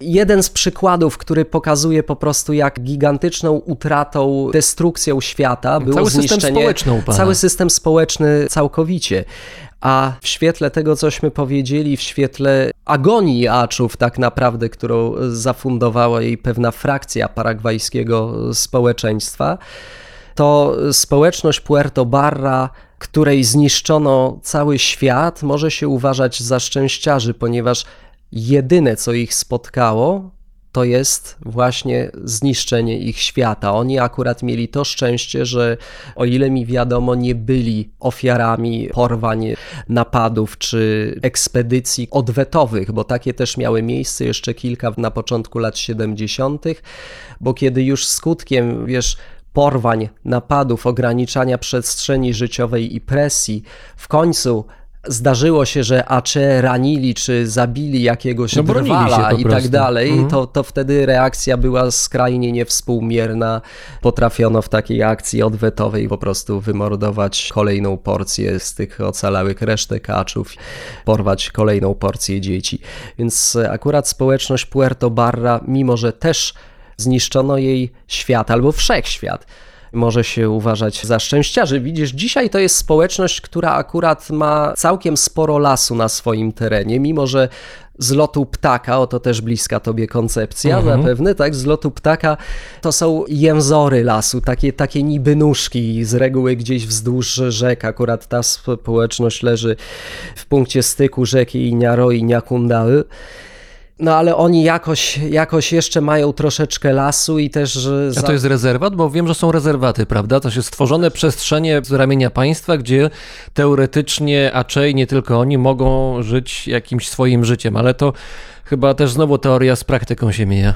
jeden z przykładów, który pokazuje po prostu, jak gigantyczną utratą, destrukcją świata było Cały system zniszczenie... społeczny upada. Cały system społeczny całkowicie. A w świetle tego, cośmy powiedzieli, w świetle agonii Aczów, tak naprawdę, którą zafundowała jej pewna frakcja paragwajskiego społeczeństwa, to społeczność Puerto Barra, której zniszczono cały świat, może się uważać za szczęściarzy, ponieważ jedyne, co ich spotkało, to jest właśnie zniszczenie ich świata. Oni akurat mieli to szczęście, że o ile mi wiadomo, nie byli ofiarami porwań, napadów czy ekspedycji odwetowych, bo takie też miały miejsce jeszcze kilka na początku lat 70., bo kiedy już skutkiem, wiesz, porwań, napadów, ograniczania przestrzeni życiowej i presji, w końcu zdarzyło się, że AC ranili czy zabili jakiegoś No, drwala i tak dalej, Mhm. to, to wtedy reakcja była skrajnie niewspółmierna. Potrafiono w takiej akcji odwetowej po prostu wymordować kolejną porcję z tych ocalałych resztek kaczów, porwać kolejną porcję dzieci. Więc akurat społeczność Puerto Barra, mimo że też zniszczono jej świat albo wszechświat, może się uważać za szczęściarzy. Widzisz, dzisiaj to jest społeczność, która akurat ma całkiem sporo lasu na swoim terenie, mimo że z lotu ptaka, oto też bliska tobie koncepcja zapewne, tak, z lotu ptaka to są jęzory lasu, takie, takie niby nóżki, z reguły gdzieś wzdłuż rzek, akurat ta społeczność leży w punkcie styku rzeki Iniaro i Niakundały. No ale oni jakoś, jakoś jeszcze mają troszeczkę lasu i też... że A za- to jest rezerwat? Bo wiem, że są rezerwaty, prawda? To się stworzone przestrzenie z ramienia państwa, gdzie teoretycznie Aczej, nie tylko oni, mogą żyć jakimś swoim życiem, ale to chyba też znowu teoria z praktyką się mija.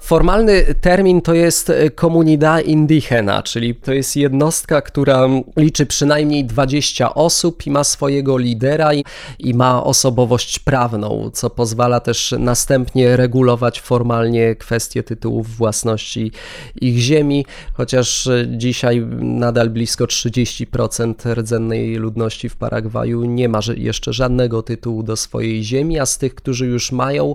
Formalny termin to jest e, comunidad indigena, czyli to jest jednostka, która liczy przynajmniej 20 osób i ma swojego lidera i, i ma osobowość prawną, co pozwala też następnie regulować formalnie kwestie tytułów własności ich ziemi, chociaż e, dzisiaj nadal blisko 30% rdzennej ludności w Paragwaju nie ma jeszcze żadnego tytułu do swojej ziemi, a z tych, którzy już mają,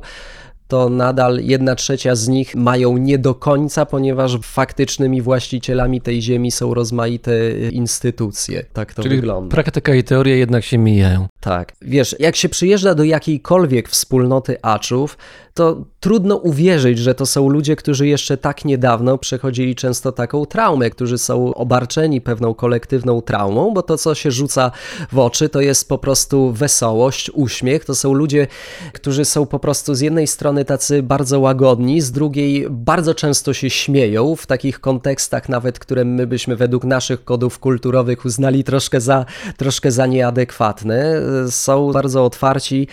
to nadal jedna trzecia z nich mają nie do końca, ponieważ faktycznymi właścicielami tej ziemi są rozmaite instytucje. Tak to Czyli wygląda. praktyka i teoria jednak się mijają. Tak. Wiesz, jak się przyjeżdża do jakiejkolwiek wspólnoty Aczów, to trudno uwierzyć, że to są ludzie, którzy jeszcze tak niedawno przechodzili często taką traumę, którzy są obarczeni pewną kolektywną traumą, bo to, co się rzuca w oczy, to jest po prostu wesołość, uśmiech. To są ludzie, którzy są po prostu z jednej strony tacy bardzo łagodni, z drugiej bardzo często się śmieją w takich kontekstach nawet, które my byśmy według naszych kodów kulturowych uznali troszkę za, troszkę za nieadekwatne. Są bardzo otwarci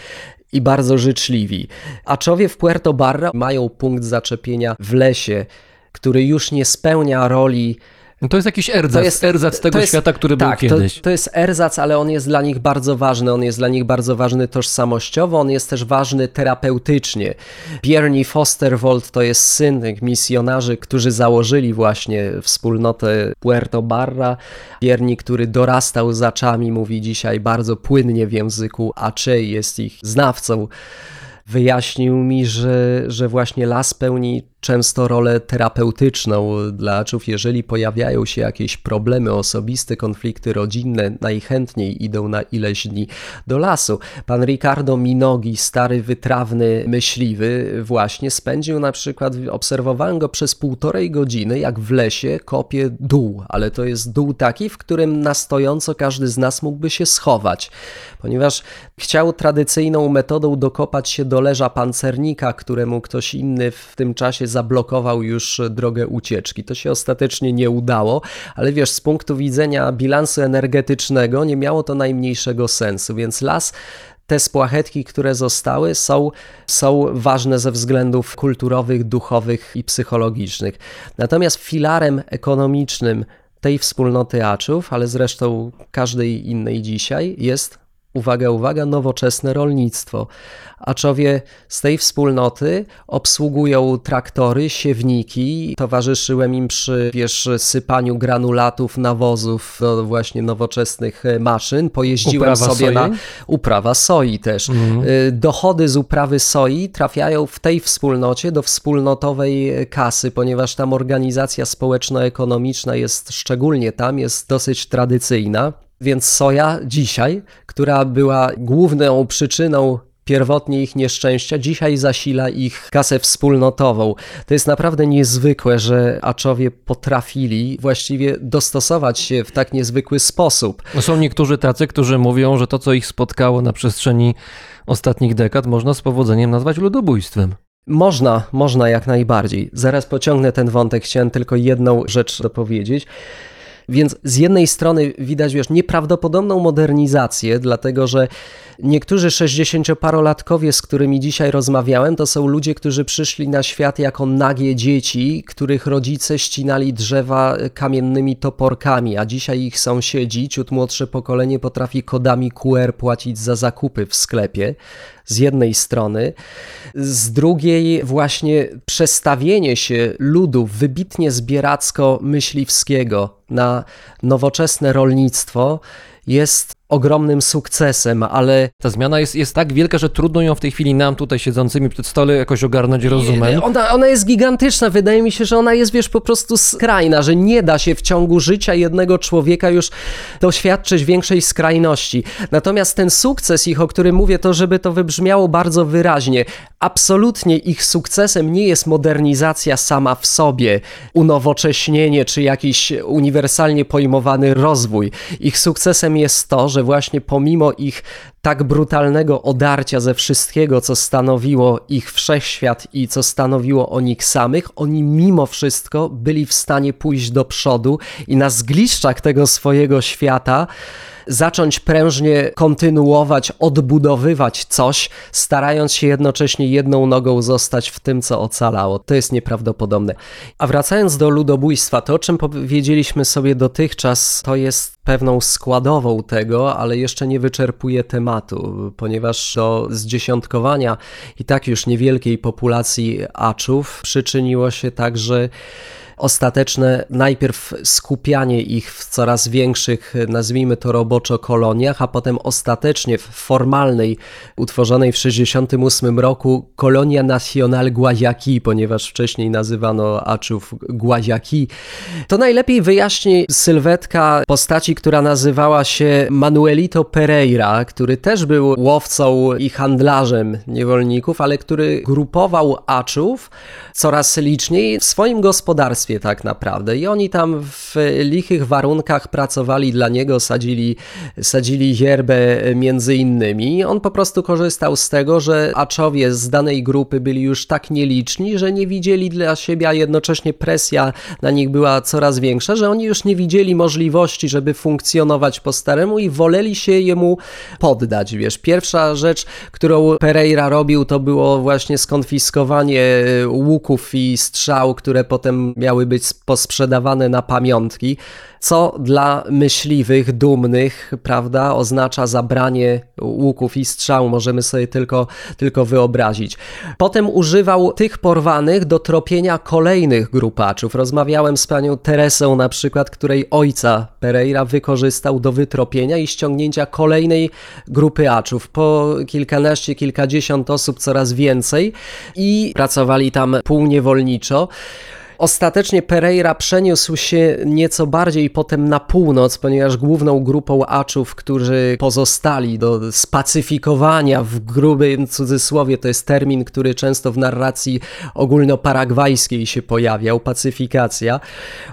i bardzo życzliwi. Aczowie w Puerto Barra mają punkt zaczepienia w lesie, który już nie spełnia roli No to jest jakiś erzac, erzac tego to jest- świata, który tak, był kiedyś. To, to jest erzac, ale on jest dla nich bardzo ważny. On jest dla nich bardzo ważny tożsamościowo, on jest też ważny terapeutycznie. Biernie Fosterwold to jest syn misjonarzy, którzy założyli właśnie wspólnotę Puerto Barra. Biernie, który dorastał z aczami, mówi dzisiaj bardzo płynnie w języku Aczej, jest ich znawcą wyjaśnił mi, że, że właśnie las pełni często rolę terapeutyczną dla aczów. Jeżeli pojawiają się jakieś problemy osobiste, konflikty rodzinne, najchętniej idą na ileś dni do lasu. Pan Ricardo Minogi, stary, wytrawny myśliwy, właśnie spędził na przykład, obserwowałem go przez półtorej godziny, jak w lesie kopie dół, ale to jest dół taki, w którym na stojąco każdy z nas mógłby się schować, ponieważ chciał tradycyjną metodą dokopać się do leża pancernika, któremu ktoś inny w tym czasie zablokował już drogę ucieczki. To się ostatecznie nie udało, ale wiesz, z punktu widzenia bilansu energetycznego nie miało to najmniejszego sensu, więc las te spłachetki, które zostały, są, są ważne ze względów kulturowych, duchowych i psychologicznych. Natomiast filarem ekonomicznym tej wspólnoty Aczów, ale zresztą każdej innej dzisiaj, jest, uwaga, uwaga, nowoczesne rolnictwo. Aczowie z tej wspólnoty obsługują traktory, siewniki. Towarzyszyłem im przy wiesz, sypaniu granulatów, nawozów do właśnie nowoczesnych e, maszyn. Pojeździłem Uprawa sobie na soi? uprawa soi też. Y, Dochody z uprawy soi trafiają w tej wspólnocie do wspólnotowej kasy, ponieważ tam organizacja społeczno-ekonomiczna jest szczególnie tam, jest dosyć tradycyjna. Więc soja dzisiaj, która była główną przyczyną pierwotnie ich nieszczęścia, dzisiaj zasila ich kasę wspólnotową. To jest naprawdę niezwykłe, że Aczowie potrafili właściwie dostosować się w tak niezwykły sposób. No Są niektórzy tacy, którzy mówią, że to, co ich spotkało na przestrzeni ostatnich dekad, można z powodzeniem nazwać ludobójstwem. Można, można jak najbardziej. Zaraz pociągnę ten wątek, chciałem tylko jedną rzecz dopowiedzieć. Więc z jednej strony widać, wiesz, nieprawdopodobną modernizację, dlatego że niektórzy 60-parolatkowie, z którymi dzisiaj rozmawiałem, to są ludzie, którzy przyszli na świat jako nagie dzieci, których rodzice ścinali drzewa kamiennymi toporkami, a dzisiaj ich sąsiedzi, ciut młodsze pokolenie potrafi kodami QR płacić za zakupy w sklepie z jednej strony, z drugiej właśnie przestawienie się ludu wybitnie zbieracko-myśliwskiego na nowoczesne rolnictwo jest ogromnym sukcesem, ale Ta zmiana jest, jest tak wielka, że trudno ją w tej chwili nam tutaj siedzącymi przed stole jakoś ogarnąć rozumem. Ona, ona jest gigantyczna. Wydaje mi się, że ona jest, wiesz, po prostu skrajna, że nie da się w ciągu życia jednego człowieka już doświadczyć większej skrajności. Natomiast ten sukces ich, o którym mówię, to żeby to wybrzmiało bardzo wyraźnie, absolutnie ich sukcesem nie jest modernizacja sama w sobie, unowocześnienie czy jakiś uniwersalnie pojmowany rozwój. Ich sukcesem jest to, że właśnie pomimo ich tak brutalnego odarcia ze wszystkiego, co stanowiło ich wszechświat i co stanowiło o nich samych, oni mimo wszystko byli w stanie pójść do przodu i na zgliszczach tego swojego świata zacząć prężnie kontynuować, odbudowywać coś, starając się jednocześnie jedną nogą zostać w tym, co ocalało. To jest nieprawdopodobne. A wracając do ludobójstwa, to o czym powiedzieliśmy sobie dotychczas, to jest pewną składową tego, ale jeszcze nie wyczerpuje tematu, ponieważ do zdziesiątkowania i tak już niewielkiej populacji aczów przyczyniło się także ostateczne najpierw skupianie ich w coraz większych, nazwijmy to roboczo, koloniach, a potem ostatecznie w formalnej, utworzonej w 1968 roku Kolonia Nacional Guayaki, ponieważ wcześniej nazywano Aczów Guayaki. To najlepiej wyjaśni sylwetka postaci, która nazywała się Manuelito Pereira, który też był łowcą i handlarzem niewolników, ale który grupował Aczów coraz liczniej w swoim gospodarstwie tak naprawdę. I oni tam w lichych warunkach pracowali dla niego, sadzili, sadzili yerbę między innymi. On po prostu korzystał z tego, że aczowie z danej grupy byli już tak nieliczni, że nie widzieli dla siebie, a jednocześnie presja na nich była coraz większa, że oni już nie widzieli możliwości, żeby funkcjonować po staremu i woleli się jemu poddać. Wiesz, pierwsza rzecz, którą Pereira robił, to było właśnie skonfiskowanie łuków i strzał, które potem miały być posprzedawane na pamiątki, co dla myśliwych, dumnych, prawda, oznacza zabranie łuków i strzał, możemy sobie tylko, tylko wyobrazić. Potem używał tych porwanych do tropienia kolejnych grupaczów. Rozmawiałem z panią Teresą na przykład, której ojca Pereira wykorzystał do wytropienia i ściągnięcia kolejnej grupy aczów. Po kilkanaście, kilkadziesiąt osób coraz więcej i pracowali tam półniewolniczo. Ostatecznie Pereira przeniósł się nieco bardziej potem na północ, ponieważ główną grupą aczów, którzy pozostali do spacyfikowania w grubym cudzysłowie, to jest termin, który często w narracji ogólnoparagwajskiej się pojawiał, pacyfikacja,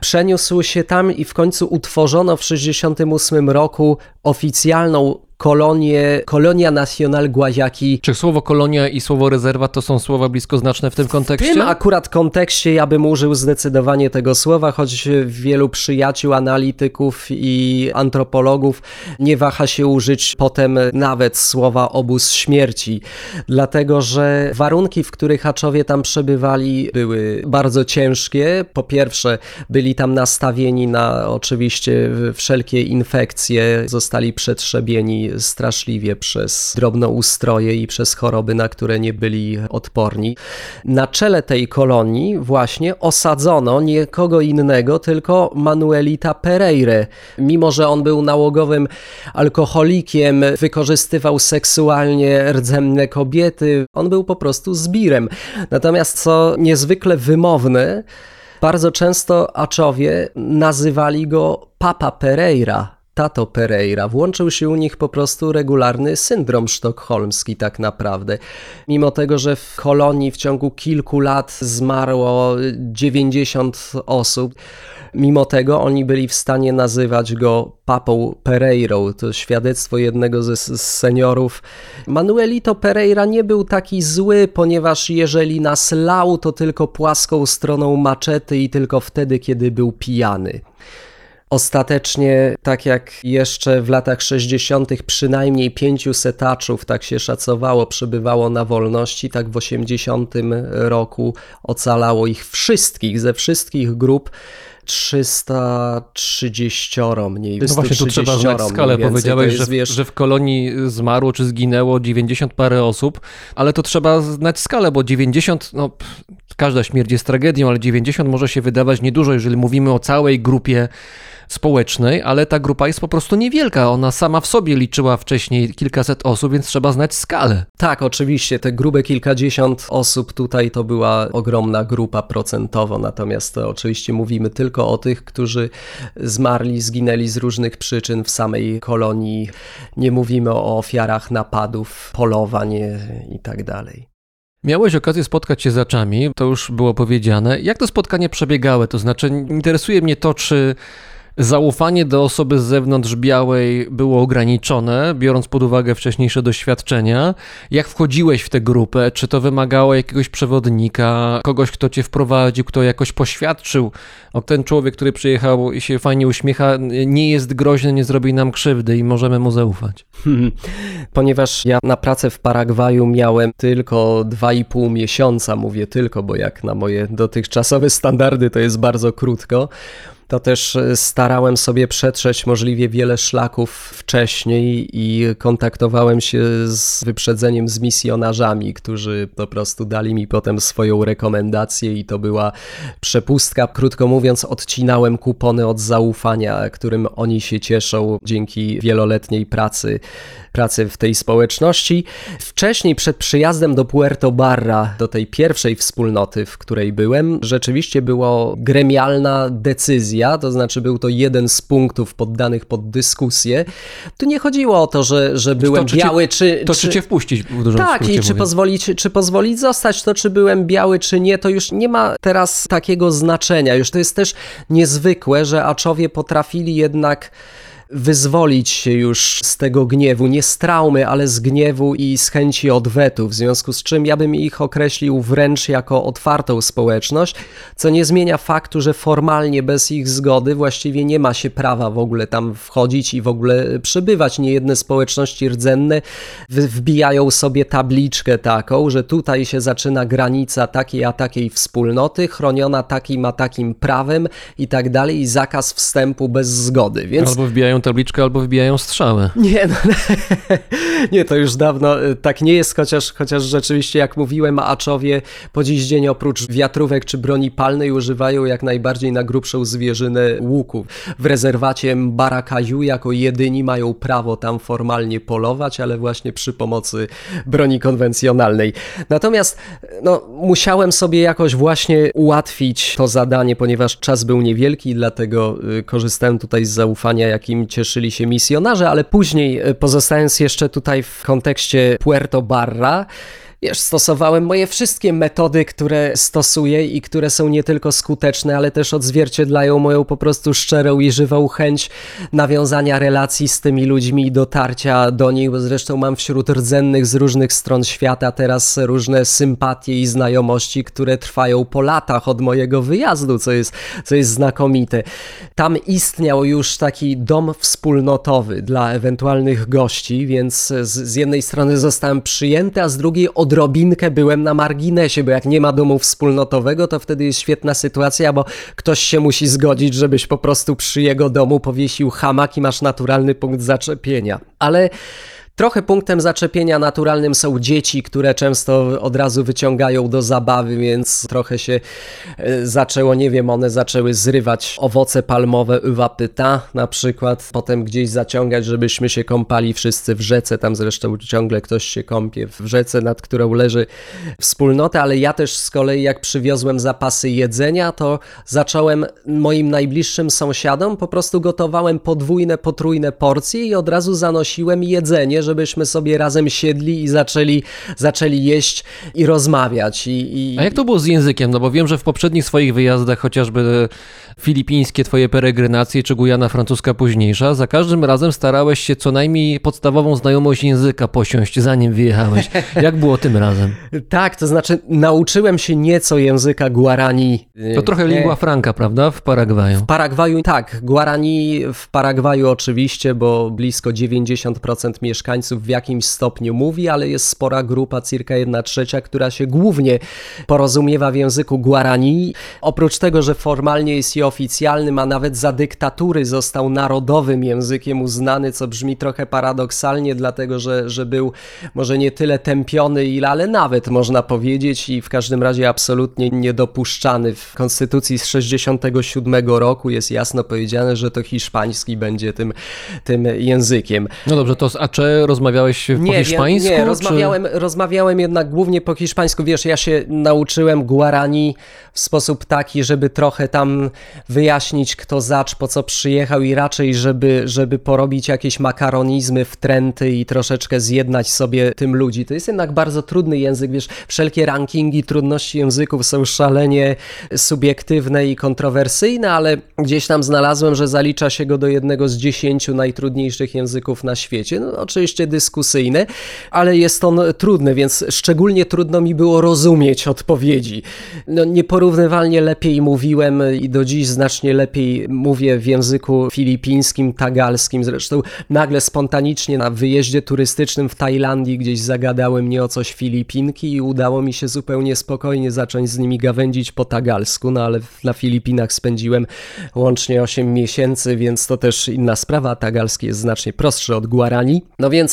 przeniósł się tam i w końcu utworzono w 1968 roku oficjalną kolonię, Kolonia Nacional Guayaki. Czy słowo kolonia i słowo rezerwat to są słowa bliskoznaczne w tym kontekście? W tym akurat kontekście ja bym użył zdecydowanie tego słowa, choć wielu przyjaciół, analityków i antropologów nie waha się użyć potem nawet słowa obóz śmierci, dlatego że warunki, w których Haczowie tam przebywali, były bardzo ciężkie. Po pierwsze, byli tam nastawieni na oczywiście wszelkie infekcje, zostali przetrzebieni straszliwie przez drobnoustroje i przez choroby, na które nie byli odporni. Na czele tej kolonii właśnie osadzono nie kogo innego, tylko Manuelita Pereire. Mimo, że on był nałogowym alkoholikiem, wykorzystywał seksualnie rdzenne kobiety, on był po prostu zbirem. Natomiast co niezwykle wymowne, bardzo często Aczowie nazywali go Papa Pereira, Tato Pereira. Włączył się u nich po prostu regularny syndrom sztokholmski tak naprawdę. Mimo tego, że w kolonii w ciągu kilku lat zmarło 90 osób, mimo tego oni byli w stanie nazywać go papą Pereirą. To świadectwo jednego ze z seniorów. Manuelito Pereira nie był taki zły, ponieważ jeżeli nas lał, to tylko płaską stroną maczety i tylko wtedy, kiedy był pijany. Ostatecznie, tak jak jeszcze w latach 60., przynajmniej 500 taczów, tak się szacowało, przebywało na wolności, tak w 80 roku ocalało ich wszystkich, ze wszystkich grup. 330 mniej No właśnie, tu trzeba znać skalę. Więcej. Powiedziałeś, jest, że, wiesz, że w kolonii zmarło czy zginęło 90 parę osób, ale to trzeba znać skalę, bo 90, no pff, każda śmierć jest tragedią, ale 90 może się wydawać niedużo, jeżeli mówimy o całej grupie społecznej, ale ta grupa jest po prostu niewielka. Ona sama w sobie liczyła wcześniej kilkaset osób, więc trzeba znać skalę. Tak, oczywiście, te grube kilkadziesiąt osób tutaj to była ogromna grupa procentowo, natomiast to oczywiście mówimy tylko o tych, którzy zmarli, zginęli z różnych przyczyn w samej kolonii. Nie mówimy o ofiarach napadów, polowań i tak dalej. Miałeś okazję spotkać się z aczami, to już było powiedziane. Jak to spotkanie przebiegało? To znaczy, interesuje mnie to, czy zaufanie do osoby z zewnątrz białej było ograniczone, biorąc pod uwagę wcześniejsze doświadczenia. Jak wchodziłeś w tę grupę? Czy to wymagało jakiegoś przewodnika, kogoś, kto cię wprowadził, kto jakoś poświadczył? O, ten człowiek, który przyjechał i się fajnie uśmiecha, nie jest groźny, nie zrobi nam krzywdy i możemy mu zaufać. Ponieważ ja na pracę w Paragwaju miałem tylko 2,5 miesiąca, mówię tylko, bo jak na moje dotychczasowe standardy to jest bardzo krótko to też starałem sobie przetrzeć możliwie wiele szlaków wcześniej i kontaktowałem się z wyprzedzeniem z misjonarzami, którzy po prostu dali mi potem swoją rekomendację i to była przepustka. Krótko mówiąc, odcinałem kupony od zaufania, którym oni się cieszą dzięki wieloletniej pracy pracy w tej społeczności. Wcześniej, przed przyjazdem do Puerto Barra, do tej pierwszej wspólnoty, w której byłem, rzeczywiście była gremialna decyzja, to znaczy był to jeden z punktów poddanych pod dyskusję. Tu nie chodziło o to, że, że byłem to, biały, czy... To czy, czy cię wpuścić w dużym tak, i czy pozwolić, czy pozwolić zostać, to czy byłem biały, czy nie, to już nie ma teraz takiego znaczenia. Już to jest też niezwykłe, że aczowie potrafili jednak wyzwolić się już z tego gniewu, nie z traumy, ale z gniewu i z chęci odwetu, w związku z czym ja bym ich określił wręcz jako otwartą społeczność, co nie zmienia faktu, że formalnie bez ich zgody właściwie nie ma się prawa w ogóle tam wchodzić i w ogóle przebywać. Niejedne społeczności rdzenne wbijają sobie tabliczkę taką, że tutaj się zaczyna granica takiej a takiej wspólnoty, chroniona takim a takim prawem i tak dalej i zakaz wstępu bez zgody, więc... Albo wbijają tabliczkę, albo wbijają strzały. Nie, no, nie, to już dawno y, tak nie jest, chociaż, chociaż rzeczywiście, jak mówiłem, aczowie po dziś dzień oprócz wiatrówek czy broni palnej używają jak najbardziej na grubszą zwierzynę łuku. W rezerwacie Barakaju jako jedyni mają prawo tam formalnie polować, ale właśnie przy pomocy broni konwencjonalnej. Natomiast no, musiałem sobie jakoś właśnie ułatwić to zadanie, ponieważ czas był niewielki, dlatego y, korzystałem tutaj z zaufania, jakim cieszyli się misjonarze, ale później, y, pozostając jeszcze tutaj w kontekście Puerto Barra, Wiesz, stosowałem moje wszystkie metody, które stosuję i które są nie tylko skuteczne, ale też odzwierciedlają moją po prostu szczerą i żywą chęć nawiązania relacji z tymi ludźmi i dotarcia do nich, bo zresztą mam wśród rdzennych z różnych stron świata teraz różne sympatie i znajomości, które trwają po latach od mojego wyjazdu, co jest, co jest znakomite. Tam istniał już taki dom wspólnotowy dla ewentualnych gości, więc z, z jednej strony zostałem przyjęty, a z drugiej odrobinkę byłem na marginesie, bo jak nie ma domu wspólnotowego, to wtedy jest świetna sytuacja, bo ktoś się musi zgodzić, żebyś po prostu przy jego domu powiesił hamak i masz naturalny punkt zaczepienia. Ale Trochę punktem zaczepienia naturalnym są dzieci, które często od razu wyciągają do zabawy, więc trochę się e, zaczęło, nie wiem, one zaczęły zrywać owoce palmowe uva pyta na przykład, potem gdzieś zaciągać, żebyśmy się kąpali wszyscy w rzece, tam zresztą ciągle ktoś się kąpie w rzece, nad którą leży wspólnota, ale ja też z kolei jak przywiozłem zapasy jedzenia, to zacząłem moim najbliższym sąsiadom, po prostu gotowałem podwójne, potrójne porcje i od razu zanosiłem jedzenie, żebyśmy sobie razem siedli i zaczęli, zaczęli jeść i rozmawiać. I, i... A jak to było z językiem? No bo wiem, że w poprzednich swoich wyjazdach, chociażby filipińskie twoje peregrinacje, czy Gujana francuska późniejsza, za każdym razem starałeś się co najmniej podstawową znajomość języka posiąść, zanim wyjechałeś. Jak było tym razem? Tak, to znaczy nauczyłem się nieco języka Guarani. To trochę lingua franca, prawda? W Paragwaju. W Paragwaju tak, Guarani w Paragwaju oczywiście, bo blisko 90% mieszkańców w jakimś stopniu mówi, ale jest spora grupa, circa 1 trzecia, która się głównie porozumiewa w języku Guarani. Oprócz tego, że formalnie jest i oficjalnym, a nawet za dyktatury został narodowym językiem uznany, co brzmi trochę paradoksalnie, dlatego że, że był może nie tyle tępiony, ile, ale nawet można powiedzieć i w każdym razie absolutnie niedopuszczany. W konstytucji z 67 roku jest jasno powiedziane, że to hiszpański będzie tym, tym językiem. No dobrze, to z Acze rozmawiałeś po Nie, hiszpańsku? nie, czy- rozmawiałem, rozmawiałem jednak głównie po hiszpańsku. Wiesz, ja się nauczyłem Guarani w sposób taki, żeby trochę tam wyjaśnić, kto zacz, po co przyjechał i raczej, żeby, żeby porobić jakieś makaronizmy, wtręty i troszeczkę zjednać sobie tym ludzi. To jest jednak bardzo trudny język, wiesz, wszelkie rankingi trudności języków są szalenie subiektywne i kontrowersyjne, ale gdzieś tam znalazłem, że zalicza się go do jednego z dziesięciu najtrudniejszych języków na świecie. No, oczywiście dyskusyjny, ale jest on trudny, więc szczególnie trudno mi było rozumieć odpowiedzi. No, nieporównywalnie lepiej mówiłem i do dziś znacznie lepiej mówię w języku filipińskim, tagalskim. Zresztą nagle spontanicznie na wyjeździe turystycznym w Tajlandii gdzieś zagadały mnie o coś Filipinki i udało mi się zupełnie spokojnie zacząć z nimi gawędzić po tagalsku, no ale na Filipinach spędziłem łącznie 8 miesięcy, więc to też inna sprawa. Tagalski jest znacznie prostszy od Guarani. No więc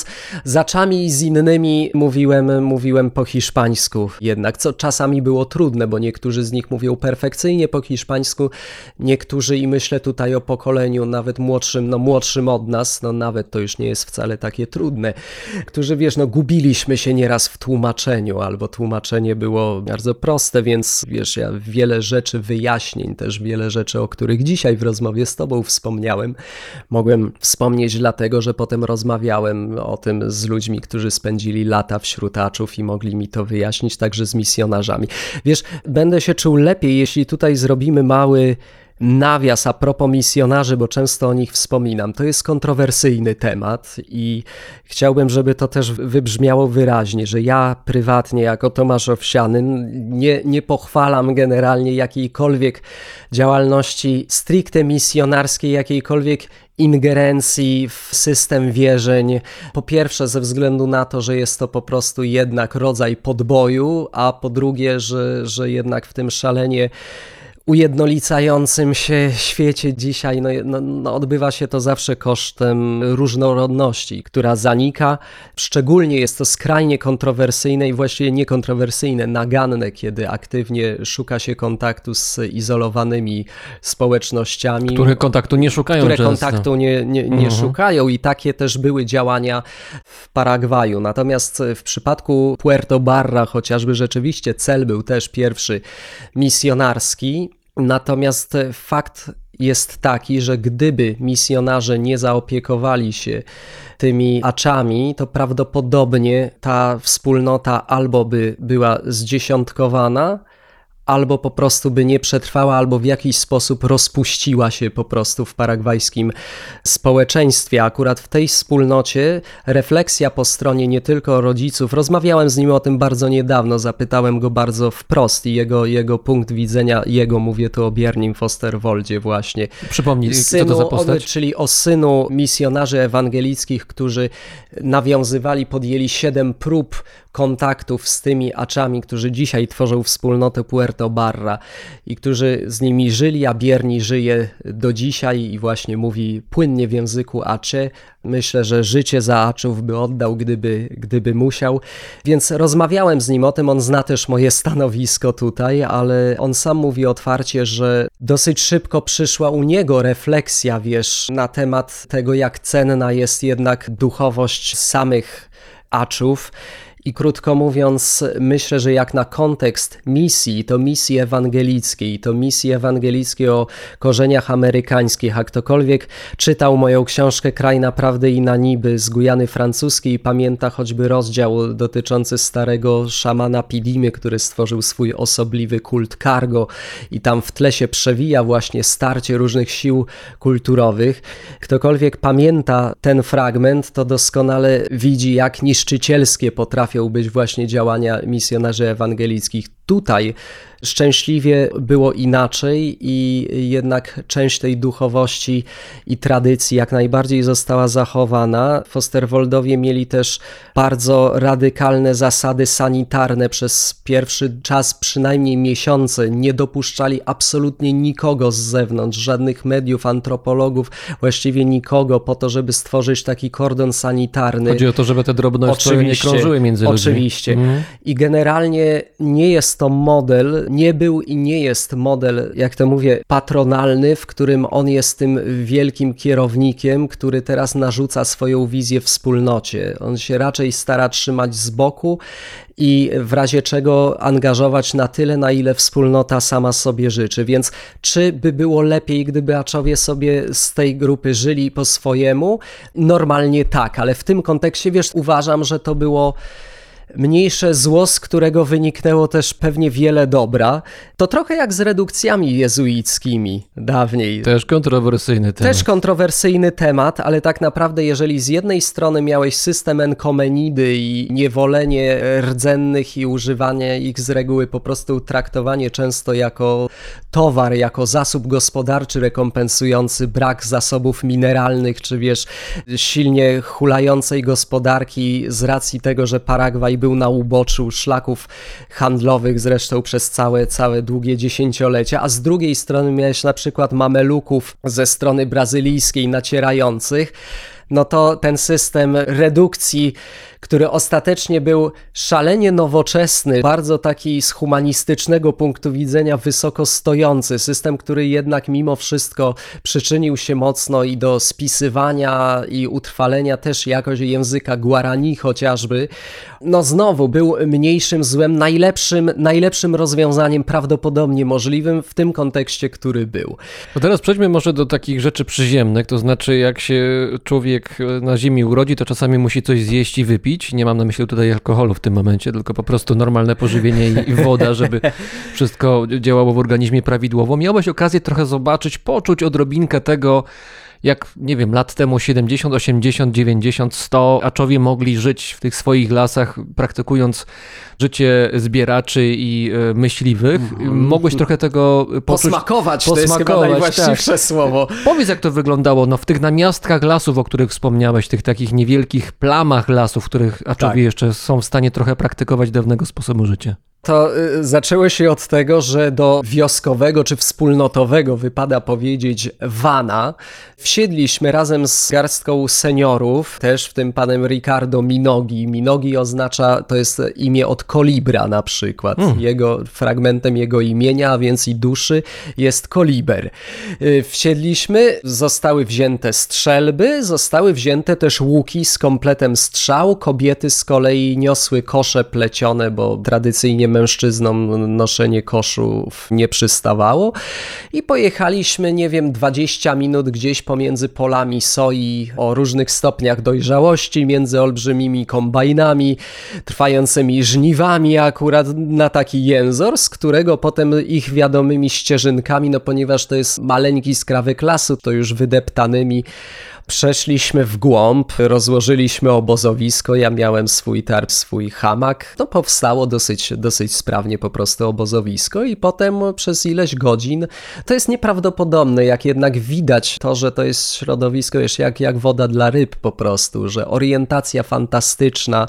z aczami i z innymi mówiłem, mówiłem po hiszpańsku. Jednak, co czasami było trudne, bo niektórzy z nich mówią perfekcyjnie po hiszpańsku, niektórzy i myślę tutaj o pokoleniu nawet młodszym, no młodszym od nas, no nawet to już nie jest wcale takie trudne, którzy wiesz, no gubiliśmy się nieraz w tłumaczeniu, albo tłumaczenie było bardzo proste, więc wiesz, ja wiele rzeczy wyjaśnień, też wiele rzeczy, o których dzisiaj w rozmowie z tobą wspomniałem, mogłem wspomnieć dlatego, że potem rozmawiałem o tym z ludźmi, którzy spędzili lata wśród aczów i mogli mi to wyjaśnić, także z misjonarzami. Wiesz, będę się czuł lepiej, jeśli tutaj zrobimy mały nawias a propos misjonarzy, bo często o nich wspominam. To jest kontrowersyjny temat i chciałbym, żeby to też wybrzmiało wyraźnie, że ja prywatnie, jako Tomasz Owsiany, nie, nie pochwalam generalnie jakiejkolwiek działalności stricte misjonarskiej, jakiejkolwiek ingerencji w system wierzeń. Po pierwsze, ze względu na to, że jest to po prostu jednak rodzaj podboju, a po drugie, że, że jednak w tym szalenie ujednolicającym się świecie dzisiaj no, no, no, odbywa się to zawsze kosztem różnorodności, która zanika. Szczególnie jest to skrajnie kontrowersyjne i właściwie niekontrowersyjne, naganne, kiedy aktywnie szuka się kontaktu z izolowanymi społecznościami Które kontaktu nie szukają które często. kontaktu nie, nie, nie szukają i takie też były działania w Paragwaju. Natomiast w przypadku Puerto Barra chociażby rzeczywiście cel był też pierwszy misjonarski. Natomiast fakt jest taki, że gdyby misjonarze nie zaopiekowali się tymi aczami, to prawdopodobnie ta wspólnota albo by była zdziesiątkowana, albo po prostu by nie przetrwała, albo w jakiś sposób rozpuściła się po prostu w paragwajskim społeczeństwie. Akurat w tej wspólnocie refleksja po stronie nie tylko rodziców, rozmawiałem z nim o tym bardzo niedawno, zapytałem go bardzo wprost i jego, jego punkt widzenia, jego mówię tu o Biernim Fosterwoldzie właśnie, Przypomnij, synu, co to za postać? czyli o synu misjonarzy ewangelickich, którzy nawiązywali, podjęli siedem prób kontaktów z tymi aczami, którzy dzisiaj tworzą wspólnotę Puerto Roberto Barra i którzy z nimi żyli, a Bierni żyje do dzisiaj i właśnie mówi płynnie w języku Acze. Myślę, że życie za Aczów by oddał, gdyby, gdyby musiał. Więc rozmawiałem z nim o tym, on zna też moje stanowisko tutaj, ale on sam mówi otwarcie, że dosyć szybko przyszła u niego refleksja, wiesz, na temat tego, jak cenna jest jednak duchowość samych Aczów. I krótko mówiąc, myślę, że jak na kontekst misji, to misji ewangelickiej, to misji ewangelickiej o korzeniach amerykańskich, a ktokolwiek czytał moją książkę Kraj Naprawdę i na Niby z Gujany Francuskiej, pamięta choćby rozdział dotyczący starego szamana Pidimy, który stworzył swój osobliwy kult cargo i tam w tle się przewija właśnie starcie różnych sił kulturowych. Ktokolwiek pamięta ten fragment, to doskonale widzi, jak niszczycielskie potrafią być właśnie działania misjonarzy ewangelickich. Tutaj szczęśliwie było inaczej i jednak część tej duchowości i tradycji jak najbardziej została zachowana. W Osterwoldowie mieli też bardzo radykalne zasady sanitarne przez pierwszy czas, przynajmniej miesiące. Nie dopuszczali absolutnie nikogo z zewnątrz, żadnych mediów, antropologów, właściwie nikogo po to, żeby stworzyć taki kordon sanitarny. Chodzi o to, żeby te drobności nie krążyły między ludźmi. Oczywiście. Mhm. I generalnie nie jest to model, nie był i nie jest model, jak to mówię, patronalny, w którym on jest tym wielkim kierownikiem, który teraz narzuca swoją wizję wspólnocie. On się raczej stara trzymać z boku i w razie czego angażować na tyle, na ile wspólnota sama sobie życzy. Więc czy by było lepiej, gdyby Aczowie sobie z tej grupy żyli po swojemu? Normalnie tak, ale w tym kontekście, wiesz, uważam, że to było mniejsze zło, z którego wyniknęło też pewnie wiele dobra. To trochę jak z redukcjami jezuickimi dawniej. Też kontrowersyjny temat. Też kontrowersyjny temat, ale tak naprawdę, jeżeli z jednej strony miałeś system enkomenidy i niewolenie rdzennych i używanie ich z reguły po prostu traktowanie często jako towar, jako zasób gospodarczy rekompensujący brak zasobów mineralnych, czy wiesz, silnie hulającej gospodarki z racji tego, że Paragwaj był na uboczu szlaków handlowych zresztą przez całe, całe długie dziesięciolecia, a z drugiej strony miałeś na przykład mameluków ze strony brazylijskiej nacierających, no to ten system redukcji, który ostatecznie był szalenie nowoczesny, bardzo taki z humanistycznego punktu widzenia wysoko stojący, system, który jednak mimo wszystko przyczynił się mocno i do spisywania i utrwalenia też jakoś języka Guarani chociażby, no znowu był mniejszym złem, najlepszym, najlepszym rozwiązaniem prawdopodobnie możliwym w tym kontekście, który był. To teraz przejdźmy może do takich rzeczy przyziemnych, to znaczy jak się człowiek na ziemi urodzi, to czasami musi coś zjeść i wypić. Nie mam na myśli tutaj alkoholu w tym momencie, tylko po prostu normalne pożywienie i, i woda, żeby wszystko działało w organizmie prawidłowo. Miałeś okazję trochę zobaczyć, poczuć odrobinkę tego, jak, nie wiem, lat temu 70, 80, 90, 100 aczowie mogli żyć w tych swoich lasach, praktykując życie zbieraczy i e, myśliwych. Mogłeś trochę tego poczuć. Posmakować, to jest posmakować, najwłaściwsze słowo. Powiedz, jak to wyglądało no, w tych namiastkach lasów, o których wspomniałeś, tych takich niewielkich plamach lasów, w których aczowie Tak. jeszcze są w stanie trochę praktykować dawnego sposobu życia. To y, zaczęło się od tego, że do wioskowego czy wspólnotowego, wypada powiedzieć, wana, wsiedliśmy razem z garstką seniorów, też w tym panem Ricardo Minogi. Minogi oznacza, to jest imię od kolibra na przykład. Jego, fragmentem jego imienia, a więc i duszy, jest koliber. Y, Wsiedliśmy, zostały wzięte strzelby, zostały wzięte też łuki z kompletem strzał. Kobiety z kolei niosły kosze plecione, bo tradycyjnie mężczyznom noszenie koszów nie przystawało. I pojechaliśmy, nie wiem, 20 minut gdzieś pomiędzy polami soi o różnych stopniach dojrzałości, między olbrzymimi kombajnami, trwającymi żniwami, akurat na taki jęzor, z którego potem ich wiadomymi ścieżynkami, no ponieważ to jest maleńki skrawek lasu, to już wydeptanymi Przeszliśmy w głąb, rozłożyliśmy obozowisko, ja miałem swój tarp, swój hamak. To powstało dosyć, dosyć sprawnie po prostu obozowisko i potem przez ileś godzin, to jest nieprawdopodobne, jak jednak widać to, że to jest środowisko, wiesz, jak, jak woda dla ryb po prostu, że orientacja fantastyczna,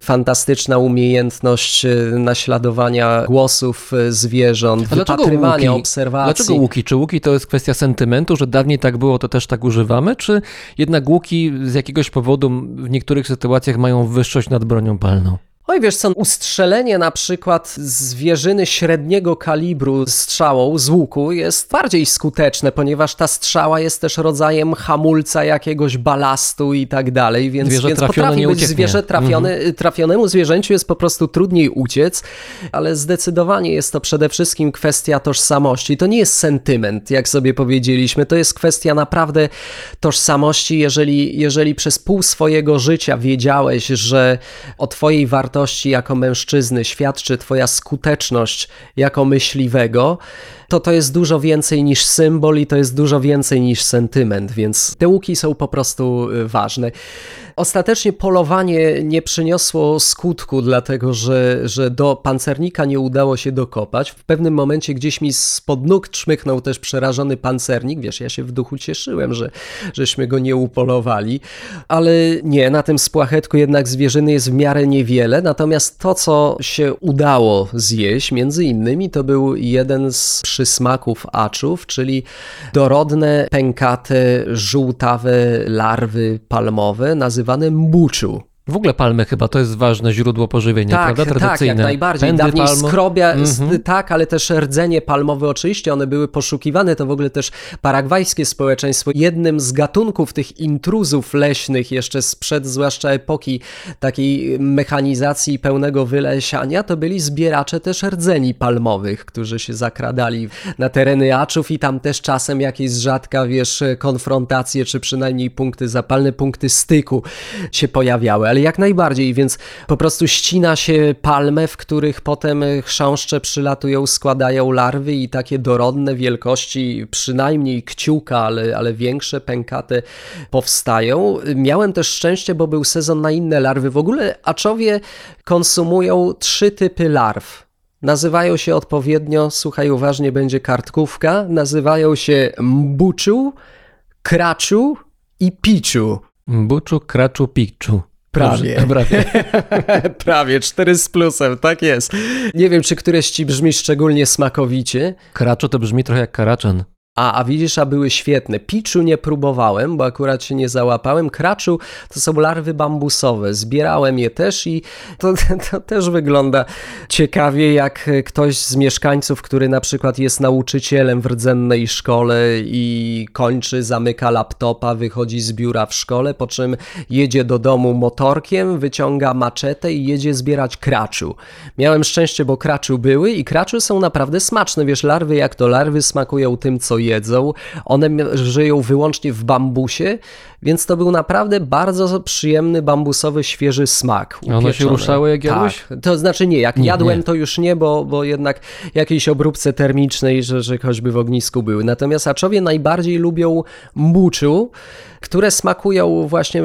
fantastyczna umiejętność e, naśladowania głosów e, zwierząt, A wypatrywania, łuki? obserwacji. Dlaczego łuki? Czy łuki to jest kwestia sentymentu, że dawniej tak było, to też tak używamy? Czy jednak łuki z jakiegoś powodu w niektórych sytuacjach mają wyższość nad bronią palną? Oj, wiesz co, ustrzelenie na przykład zwierzyny średniego kalibru strzałą z łuku jest bardziej skuteczne, ponieważ ta strzała jest też rodzajem hamulca jakiegoś balastu i tak dalej, więc, Zwierzę więc potrafi być zwierzę trafione, trafionemu zwierzęciu jest po prostu trudniej uciec, ale zdecydowanie jest to przede wszystkim kwestia tożsamości. To nie jest sentyment, jak sobie powiedzieliśmy, to jest kwestia naprawdę tożsamości, jeżeli, jeżeli przez pół swojego życia wiedziałeś, że o twojej wartości jako mężczyzny świadczy twoja skuteczność jako myśliwego, to to jest dużo więcej niż symbol i to jest dużo więcej niż sentyment, więc te łuki są po prostu y, ważne. Ostatecznie polowanie nie przyniosło skutku, dlatego że, że do pancernika nie udało się dokopać. W pewnym momencie gdzieś mi spod nóg czmychnął też przerażony pancernik. Wiesz, ja się w duchu cieszyłem, że żeśmy go nie upolowali, ale nie, na tym spłachetku jednak zwierzyny jest w miarę niewiele. Natomiast to, co się udało zjeść, między innymi, to był jeden z przysmaków aczów, czyli dorodne, pękate, żółtawe larwy palmowe, nazywane mbuczu. W ogóle palmy chyba to jest ważne źródło pożywienia, Tak, prawda? tak, Tradycyjne. jak najbardziej. Pędy Dawniej palm. skrobia, s- Mhm. tak, ale też rdzenie palmowe oczywiście, one były poszukiwane, to w ogóle też paragwajskie społeczeństwo. Jednym z gatunków tych intruzów leśnych jeszcze sprzed zwłaszcza epoki takiej mechanizacji pełnego wylesiania, to byli zbieracze też rdzeni palmowych, którzy się zakradali na tereny aczów i tam też czasem jakieś z rzadka, wiesz, konfrontacje, czy przynajmniej punkty zapalne, punkty styku się pojawiały, ale jak najbardziej, więc po prostu ścina się palmę, w których potem chrząszcze przylatują, składają larwy i takie dorodne wielkości, przynajmniej kciuka, ale, ale większe, pękate powstają. Miałem też szczęście, bo był sezon na inne larwy. W ogóle aczowie konsumują trzy typy larw. Nazywają się odpowiednio, słuchaj uważnie, będzie kartkówka, nazywają się mbuczu, kraczu i piczu. Buczu, kraczu, pikczu. Prawie. Dobrze, prawie. Prawie, 4 z plusem, tak jest. Nie wiem, czy któreś ci brzmi szczególnie smakowicie. Kraczu to brzmi trochę jak karaczan. A, a widzisz, a były świetne. Piczu nie próbowałem, bo akurat się nie załapałem. Kraczu to są larwy bambusowe. Zbierałem je też i to, to też wygląda ciekawie, jak ktoś z mieszkańców, który na przykład jest nauczycielem w rdzennej szkole i kończy, zamyka laptopa, wychodzi z biura w szkole, po czym jedzie do domu motorkiem, wyciąga maczetę i jedzie zbierać kraczu. Miałem szczęście, bo kraczu były i kraczu są naprawdę smaczne. Wiesz, larwy jak to larwy smakują tym, co jedzą. One żyją wyłącznie w bambusie, więc to był naprawdę bardzo przyjemny bambusowy, świeży smak. A one się ruszały, jak jadłeś? Tak, to znaczy nie, jak Nie, jadłem nie. to już nie, bo, bo jednak jakiejś obróbce termicznej, że, że choćby w ognisku były. Natomiast aczowie najbardziej lubią mbuczu, które smakują właśnie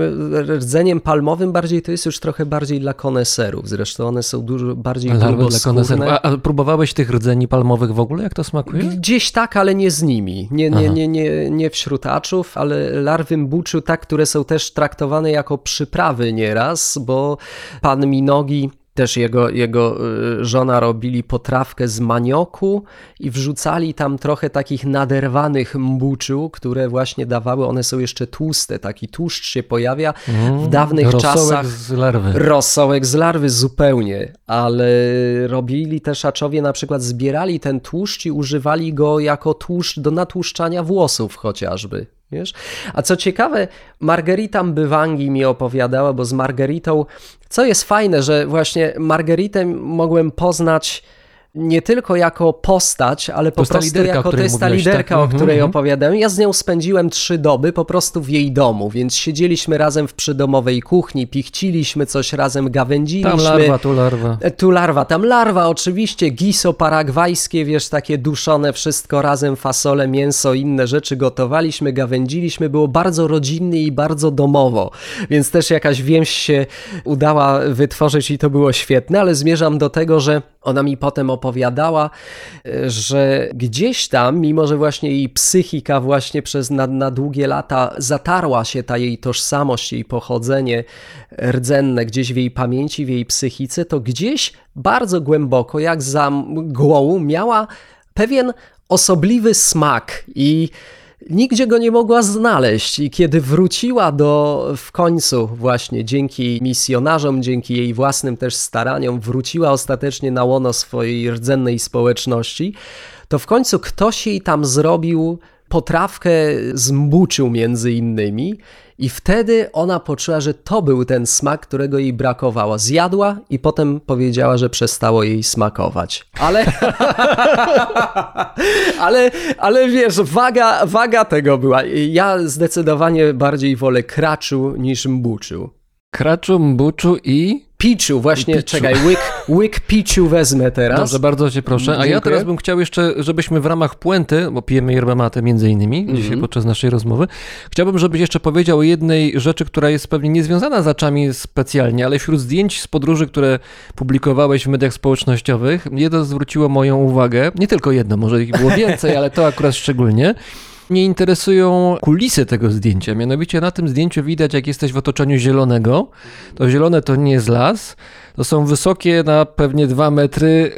rdzeniem palmowym, bardziej to jest już trochę bardziej dla koneserów. Zresztą one są dużo bardziej koneserów. A, a próbowałeś tych rdzeni palmowych w ogóle? Jak to smakuje? Gdzieś tak, ale nie z nimi. Nie, nie, nie, nie, nie wśród aczów, ale larwy mbuczu, tak, które są też traktowane jako przyprawy nieraz, bo pan Minogi też jego, jego y, żona robili potrawkę z manioku i wrzucali tam trochę takich naderwanych mbuczu, które właśnie dawały, one są jeszcze tłuste, taki tłuszcz się pojawia w dawnych Rosołek czasach. z larwy. Rosołek z larwy zupełnie, ale robili też aczowie na przykład zbierali ten tłuszcz i używali go jako tłuszcz do natłuszczania włosów chociażby. Wiesz? A co ciekawe, Margarita Mbywangi mi opowiadała, bo z Margaritą, co jest fajne, że właśnie Margaritę mogłem poznać nie tylko jako postać, ale po prostu liderka, jako to jest ta mówiłeś, liderka, tak? o Mhm, której mhm. opowiadałem. Ja z nią spędziłem trzy doby po prostu w jej domu, więc siedzieliśmy razem w przydomowej kuchni, pichciliśmy coś razem, gawędziliśmy. Tam larwa, tu larwa. E, Tu larwa, tam larwa oczywiście, giso paragwajskie, wiesz, takie duszone, wszystko razem, fasole, mięso, inne rzeczy gotowaliśmy, gawędziliśmy, było bardzo rodzinnie i bardzo domowo, więc też jakaś więź się udała wytworzyć i to było świetne, ale zmierzam do tego, że ona mi potem opowiadała, e, że gdzieś tam, mimo że właśnie jej psychika właśnie przez na, na długie lata zatarła się ta jej tożsamość, jej pochodzenie rdzenne gdzieś w jej pamięci, w jej psychice, to gdzieś bardzo głęboko, jak za mgłą, miała pewien osobliwy smak i nigdzie go nie mogła znaleźć. I kiedy wróciła do w końcu, właśnie dzięki misjonarzom, dzięki jej własnym też staraniom, wróciła ostatecznie na łono swojej rdzennej społeczności, to w końcu ktoś jej tam zrobił potrawkę z mbuczu między innymi i wtedy ona poczuła, że to był ten smak, którego jej brakowało. Zjadła i potem powiedziała, że przestało jej smakować. Ale ale, ale wiesz, waga, waga tego była. Ja zdecydowanie bardziej wolę kraczu niż mbuczu. Kraczu, mbuczu i... Piczu, właśnie, Picchu. czekaj, łyk, łyk piczu wezmę teraz. Dobrze, bardzo cię proszę. A ja Dziękuję. teraz bym chciał jeszcze, żebyśmy w ramach puenty, bo pijemy yerba mate między innymi Mhm. dzisiaj podczas naszej rozmowy, chciałbym, żebyś jeszcze powiedział o jednej rzeczy, która jest pewnie niezwiązana z aczami specjalnie, ale wśród zdjęć z podróży, które publikowałeś w mediach społecznościowych, jedno zwróciło moją uwagę, nie tylko jedno, może ich było więcej, ale to akurat szczególnie. Mnie interesują kulisy tego zdjęcia. Mianowicie na tym zdjęciu widać, jak jesteś w otoczeniu zielonego. To zielone to nie jest las. To są wysokie na pewnie dwa metry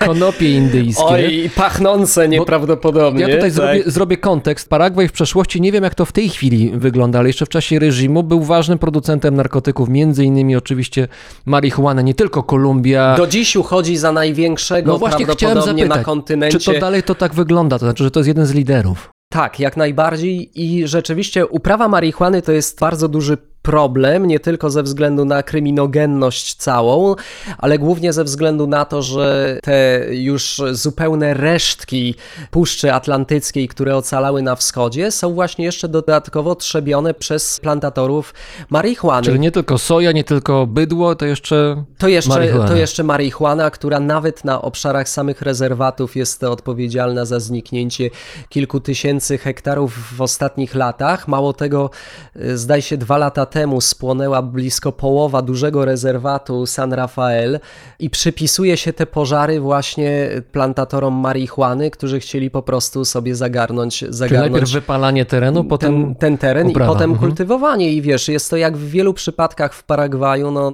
y, konopie indyjskie. Oj, pachnące nieprawdopodobnie. Ja tutaj tak. zrobię, zrobię kontekst. Paragwaj w przeszłości, nie wiem jak to w tej chwili wygląda, ale jeszcze w czasie reżimu był ważnym producentem narkotyków, między innymi oczywiście marihuany, nie tylko Kolumbia. Do dziś uchodzi za największego no właśnie chciałem zapytać, na kontynencie. czy to dalej to tak wygląda? To znaczy, że to jest jeden z liderów. Tak, jak najbardziej. I rzeczywiście uprawa marihuany to jest bardzo duży problem, nie tylko ze względu na kryminogenność całą, ale głównie ze względu na to, że te już zupełne resztki Puszczy Atlantyckiej, które ocalały na wschodzie, są właśnie jeszcze dodatkowo trzebione przez plantatorów marihuany. Czyli nie tylko soja, nie tylko bydło, to jeszcze To jeszcze, marihuana. to jeszcze marihuana, która nawet na obszarach samych rezerwatów jest odpowiedzialna za zniknięcie kilku tysięcy hektarów w ostatnich latach. Mało tego, y, zdaje się, dwa lata temu spłonęła blisko połowa dużego rezerwatu San Rafael i przypisuje się te pożary właśnie plantatorom marihuany, którzy chcieli po prostu sobie zagarnąć, Czyli zagarnąć najpierw wypalanie terenu, potem ten, teren uprawa. i potem Mhm. kultywowanie. I wiesz, jest to jak w wielu przypadkach w Paragwaju, no,